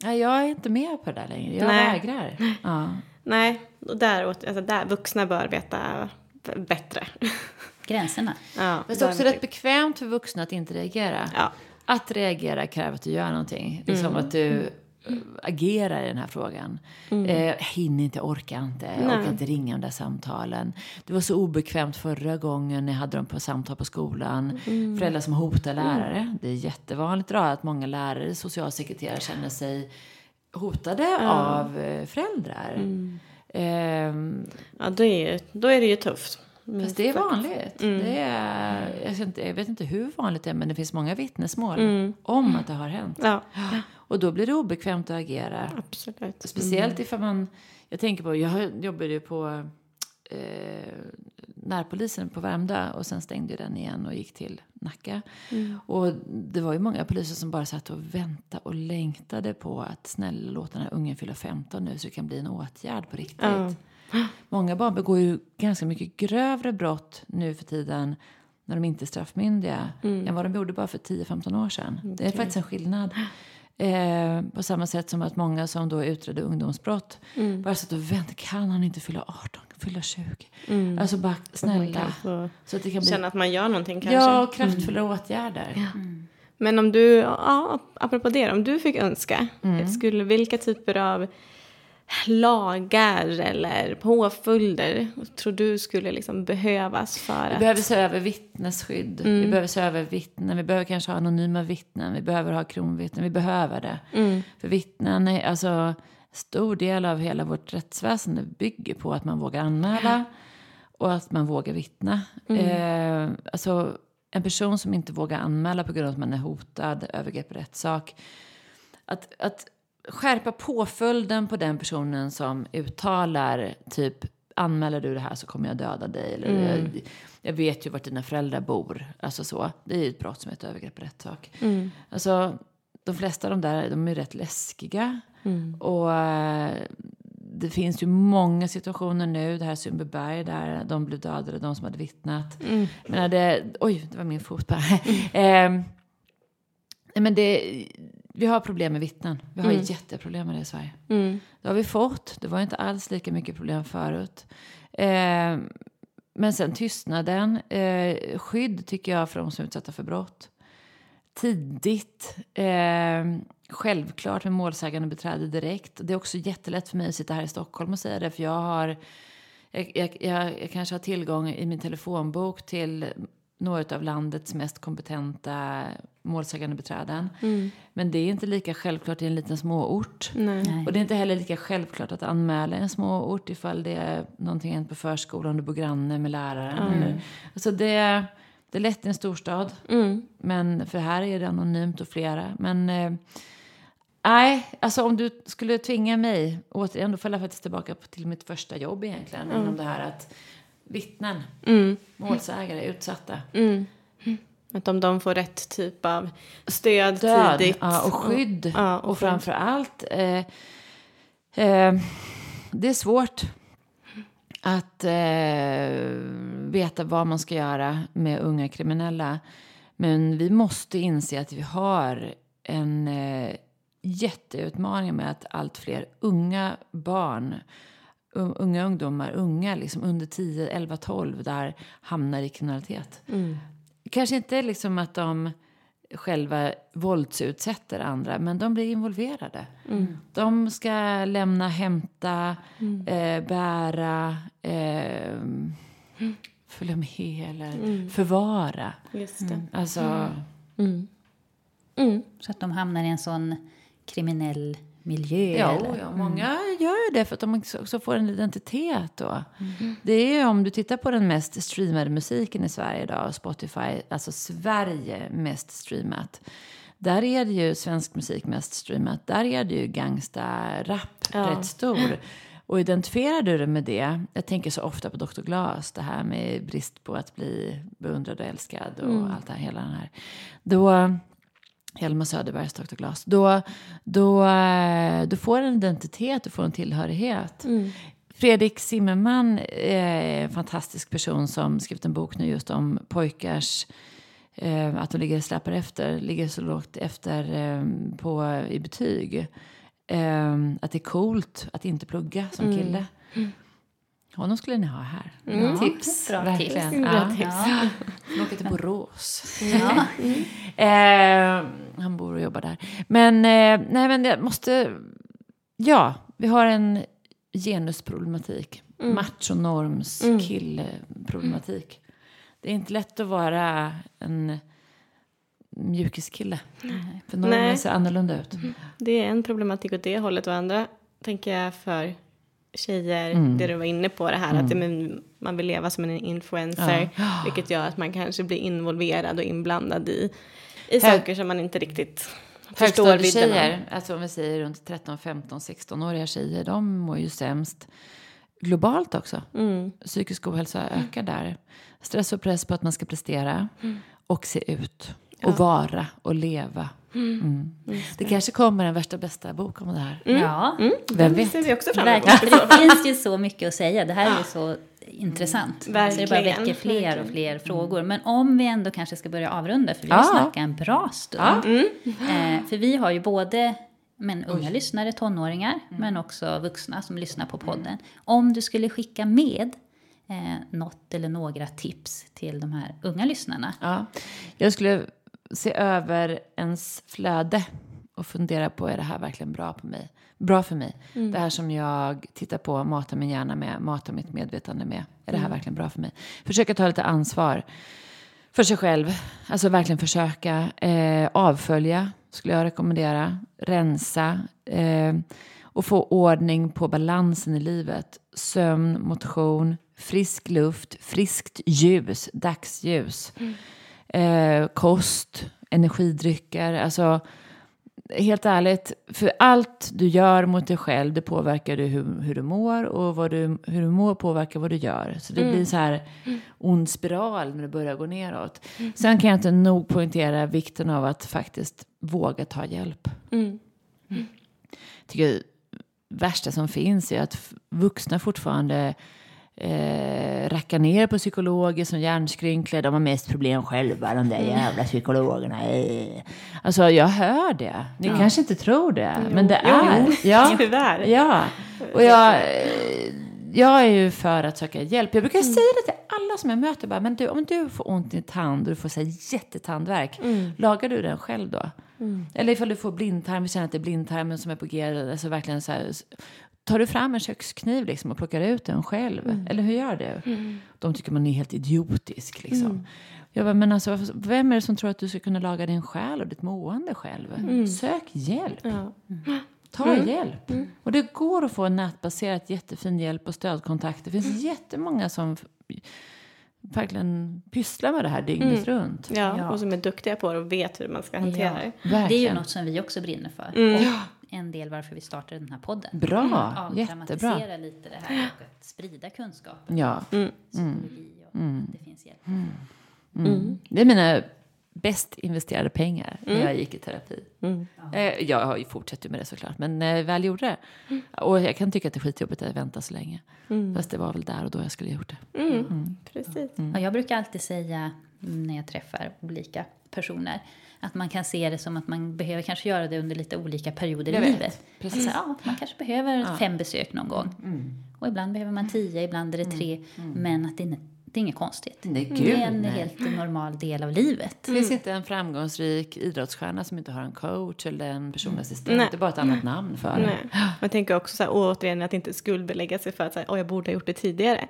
Nej, jag är inte med på det där längre. Jag Nej. vägrar. Ja. Nej, och där, alltså där, vuxna bör veta bättre. Gränserna. Ja, Fast det är också rätt bekvämt för vuxna att inte reagera. Ja. Att reagera kräver att du gör någonting. Liksom att du eh, agerar i den här frågan. Eh, hinner inte, orkar inte, orkar inte ringa de där samtalen. Det var så obekvämt förra gången när jag hade dem på samtal på skolan. Föräldrar som hotar lärare. Det är jättevanligt idag att många lärare, socialsekreterare känner sig hotade av eh, föräldrar. Ehm, Ja, då är, då är det ju tufft. Mm, Fast det är vanligt. Det är, jag, vet inte, jag vet inte hur vanligt det är, men det finns många vittnesmål om att det har hänt. Ja, Och då blir det obekvämt att agera. absolut. Speciellt ifall man... Jag tänker på, jag jobbade ju på eh, närpolisen på Värmdö och sen stängde den igen och gick till Nacka. Och det var ju många poliser som bara satt och väntade och längtade på att snälla låta den här ungen fylla 15 nu så det kan bli en åtgärd på riktigt. Många barn begår ju ganska mycket grövre brott nu för tiden när de inte är straffmyndiga än vad de gjorde bara för 10-15 år sedan. Det är faktiskt en skillnad. Eh, på samma sätt som att många som då utredde ungdomsbrott bara satt och väntade. Kan han inte fylla 18? Fylla 20? Alltså bara Man snälla. Så att det kan bli känna att man gör någonting kanske. ja, kraftfulla åtgärder. Men om du, ja, apropå det, om du fick önska, skulle, vilka typer av lagar eller påföljder tror du skulle liksom behövas för Vi att... behöver se över vittnesskydd. Vi behöver se över vittnen. Vi behöver kanske ha anonyma vittnen. Vi behöver ha kronvittnen. Vi behöver det. För vittnen, är, alltså stor del av hela vårt rättsväsende bygger på att man vågar anmäla och att man vågar vittna. Eh, alltså en person som inte vågar anmäla på grund av att man är hotad, övergrepp i rättssak. Att, att skärpa påföljden på den personen som uttalar typ anmäler du det här så kommer jag döda dig. Eller jag, jag vet ju vart dina föräldrar bor. Alltså så. Det är ju ett brott som heter övergrepp i rättssak. Alltså, de flesta av de där de är rätt läskiga. Och eh, det finns ju många situationer nu, det här Sundbyberg där de blev dödade, de som hade vittnat. Men det, oj, det var min fot bara. Nej, men det, vi har problem med vittnen. Vi har jätteproblem med det i Sverige. Det har vi fått. Det var inte alls lika mycket problem förut. Eh, men sen tystnaden. Eh, skydd tycker jag för de som är utsatta för brott. Tidigt. Eh, självklart med målsägande beträde direkt. Det är också jättelätt för mig att sitta här i Stockholm och säga det. För jag har... Jag, jag, jag kanske har tillgång i min telefonbok till några av landets mest kompetenta målsägande beträden. Men det är inte lika självklart i en liten småort. Nej. Och det är inte heller lika självklart att anmäla en småort ifall det är någonting hänt på förskolan, du bor granne med läraren. Eller, alltså det, det är lätt i en storstad. Men för här är det anonymt och flera. Men eh, nej, alltså om du skulle tvinga mig, återigen, då faller jag faktiskt tillbaka på- till mitt första jobb egentligen. Inom det här att vittnen, målsägare, utsatta. Att om de får rätt typ av stöd, Död tidigt. ja, och skydd. Ja, och och framför allt, eh, eh, det är svårt att eh, veta vad man ska göra med unga kriminella. Men vi måste inse att vi har en eh, jätteutmaning med att allt fler unga barn Unga ungdomar, unga liksom under 10, 11, 12 där hamnar i kriminalitet. Kanske inte liksom att de själva våldsutsätter andra, men de blir involverade. De ska lämna, hämta, eh, bära, eh, följa med eller förvara. Just det. Alltså, Så att de hamnar i en sån kriminell miljö. ja, eller? ja, många gör ju det för att de också får en identitet då. Det är ju om du tittar på den mest streamade musiken i Sverige idag, Spotify, alltså Sverige mest streamat. Där är det ju svensk musik mest streamat. Där är det ju gangsta-rap rätt stor. Och identifierar du det med det, jag tänker så ofta på Dr. Glas, det här med brist på att bli beundrad och älskad och allt det här, hela den här. Då, Helma Söderbergs Dr. Glas. Då, då, eh, du får en identitet, du får en tillhörighet. Fredrik Zimmerman är en fantastisk person som skrivit en bok nu just om pojkars eh, att de ligger släpar efter, ligger så lågt efter eh, på, i betyg. att det är coolt att inte plugga som Mm. kille. Honom skulle ni ha här. Tips. Bra tips. Verkligen. Bra Ja. tips. Ja. Han åker till Borås. Ja. Eh, han bor och jobbar där. Men, eh, nej, men jag måste... Ja, vi har en genusproblematik. Mm. Machonorms killeproblematik. Det är inte lätt att vara en mjukiskille. För normen Nej. ser annorlunda ut. Det är en problematik åt det hållet och andra tänker jag för tjejer, det du var inne på det här att det, men, man vill leva som en influencer, vilket gör att man kanske blir involverad och inblandad i, i Hög- saker som man inte riktigt förstår vidden. Högstadietjejer, alltså om vi säger runt 13, 15, 16-åriga tjejer, de mår ju sämst globalt också. Mm. Psykisk ohälsa ökar där. Stress och press på att man ska prestera och se ut och vara och leva. Mm. Det kanske kommer en värsta bästa bok om det här. ja. Vem Det vet? ser vi också fram emot. Verkligen, det finns ju så mycket att säga. Det här är ju så intressant. Så det bara Verkligen, väcker fler och verkligen. fler frågor. Men om vi ändå kanske ska börja avrunda, för vi Ja. har snackat en bra stund. Ja. Eh, för vi har ju både men unga lyssnare, tonåringar, men också vuxna som lyssnar på podden. Om du skulle skicka med eh, något eller några tips till de här unga lyssnarna. Ja. Jag skulle se över ens flöde och fundera på är det här verkligen bra på mig? Bra för mig. Det här som jag tittar på, matar min hjärna med, matar mitt medvetande med. Är det här verkligen bra för mig? Försöka ta lite ansvar för sig själv. Alltså verkligen försöka eh, avfölja, skulle jag rekommendera. Rensa. Eh, och få ordning på balansen i livet. Sömn, motion, frisk luft, friskt ljus, dagsljus. Eh, kost, energidrycker. Alltså, helt ärligt, för allt du gör mot dig själv, det påverkar du hur, hur du mår och vad du, hur du mår påverkar vad du gör. Så det blir så här ond spiral när det börjar gå neråt. Sen kan jag inte nog poängtera vikten av att faktiskt våga ta hjälp. Mm. tycker det värsta som finns är att vuxna fortfarande eh, rackar ner på psykologer som hjärnskrynkliga. De har mest problem själva, de där jävla psykologerna. Eh. Alltså, jag hör det. Ni kanske inte tror det, men det Jo, är. jo. Ja, Tyvärr. ja. Och jag, eh, jag är ju för att söka hjälp. Jag brukar säga det till alla som jag möter. Bara, men du, om du får ont i tand och du får så här, jättetandvärk, lagar du den själv då? Eller ifall du får blindtarm, vi känner att det är blindtarmen som är på G, alltså verkligen så här, tar du fram en kökskniv liksom och plockar ut den själv? Eller hur gör du? De tycker man är helt idiotisk liksom. Jag bara, men alltså, vem är det som tror att du ska kunna laga din själ och ditt mående själv? Sök hjälp. Ja. Ta hjälp. Och det går att få en nätbaserat jättefin hjälp och stödkontakt. Det finns jättemånga som verkligen pysslar med det här dygnet runt. Ja, och som är duktiga på det och vet hur man ska hantera det. Det är ju något som vi också brinner för. Mm. Och en del varför vi startade den här podden. Bra, Avdramatisera jättebra. lite det här och att sprida kunskapen. Ja. Psykologi och att det finns hjälp. Mm. Det är mina bäst investerade pengar när jag gick i terapi. Eh, Jag har ju fortsatt med det såklart, men när jag väl gjorde det. Och jag kan tycka att det är skitjobbigt att vänta så länge. Fast det var väl där och då jag skulle ha gjort det. Mm. Precis. Ja, jag brukar alltid säga när jag träffar olika personer att man kan se det som att man behöver kanske göra det under lite olika perioder Jag i vet, livet. precis. Att så här, ja, man kanske behöver fem besök någon gång. Och ibland behöver man tio, ibland är det tre. Men att det är, det är inget konstigt. Nej, det gud, är en nej. helt normal del av livet. Det finns inte en framgångsrik idrottsstjärna som inte har en coach eller en personlig assistent. Nej. Det är bara ett annat namn för det. Jag tänker också så här, återigen att inte skuldbelägga sig för att så här, Åh, jag borde ha gjort det tidigare.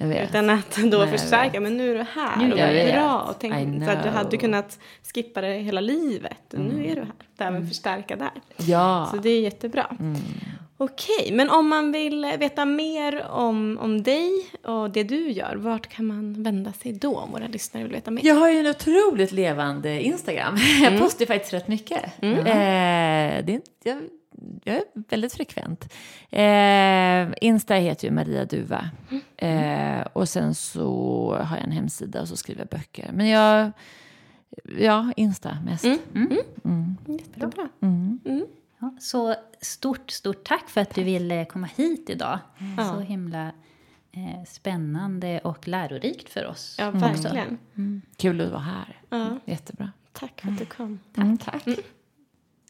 Utan att då Nej, förstärka, men nu är du här Nu och är det jag är bra. Och tänk, så att du hade kunnat skippa det hela livet. Nu är du här. Det även förstärka där. Ja. Så det är jättebra. Okej, men om man vill veta mer om, om dig och det du gör, vart kan man vända sig då om våra lyssnare vill veta mer? Jag har ju en otroligt levande Instagram. Jag postar faktiskt rätt mycket. Eh, det jag, jag är väldigt frekvent. Eh, Insta heter ju Maria Duva. Eh, och sen så har jag en hemsida och så skriver jag böcker. Men jag, ja, Insta mest. Jättebra. Så stort, stort tack för att du ville komma hit idag. Så himla eh, spännande och lärorikt för oss. Ja, verkligen. Kul att vara här. Ja. Jättebra. Tack för att du kom. Mm, tack.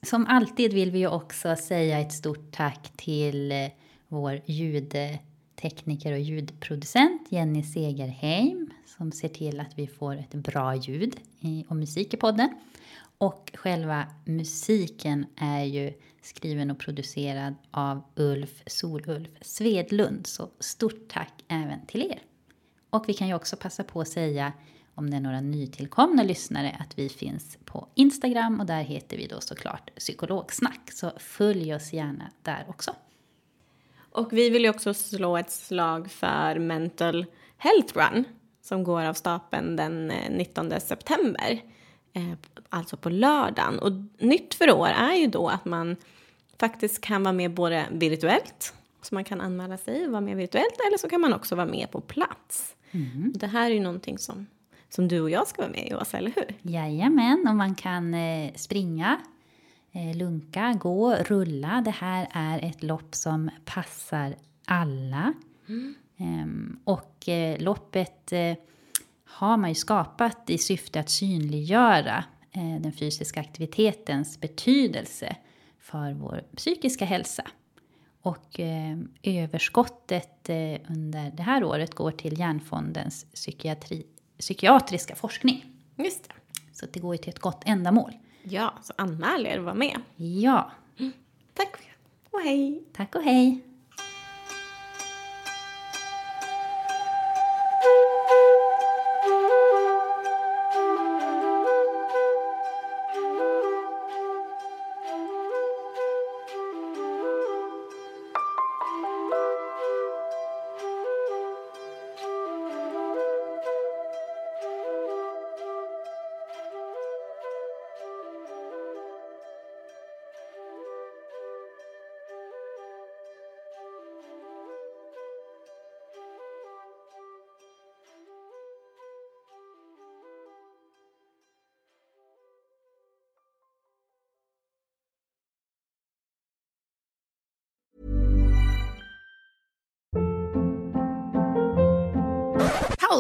som alltid vill vi ju också säga ett stort tack till eh, vår ljudtekniker och ljudproducent Jenny Segerheim som ser till att vi får ett bra ljud och musik i podden. Och själva musiken är ju skriven och producerad av Ulf Solulf Svedlund. Så stort tack även till er. Och vi kan ju också passa på att säga om det är några nytillkomna lyssnare att vi finns på Instagram och där heter vi då såklart psykologsnack. Så följ oss gärna där också. Och vi vill ju också slå ett slag för Mental Health Run som går av stapeln den eh, 19 september. Eh, Alltså på lördagen. Och nytt för år är ju då att man faktiskt kan vara med både virtuellt, så man kan anmäla sig och vara med virtuellt, eller så kan man också vara med på plats. Mm. Det här är ju någonting som, som du och jag ska vara med i, Åsa, eller hur? Jajamän, och man kan eh, springa, eh, lunka, gå, rulla. Det här är ett lopp som passar alla. Mm. Ehm, och eh, loppet eh, har man ju skapat i syfte att synliggöra den fysiska aktivitetens betydelse för vår psykiska hälsa. Och eh, överskottet eh, under det här året går till Hjärnfondens psykiatri, psykiatriska forskning. Just det. Så det går ju till ett gott ändamål. Ja, så anmäl er och var med. Ja. Mm. Tack och hej. Tack och hej.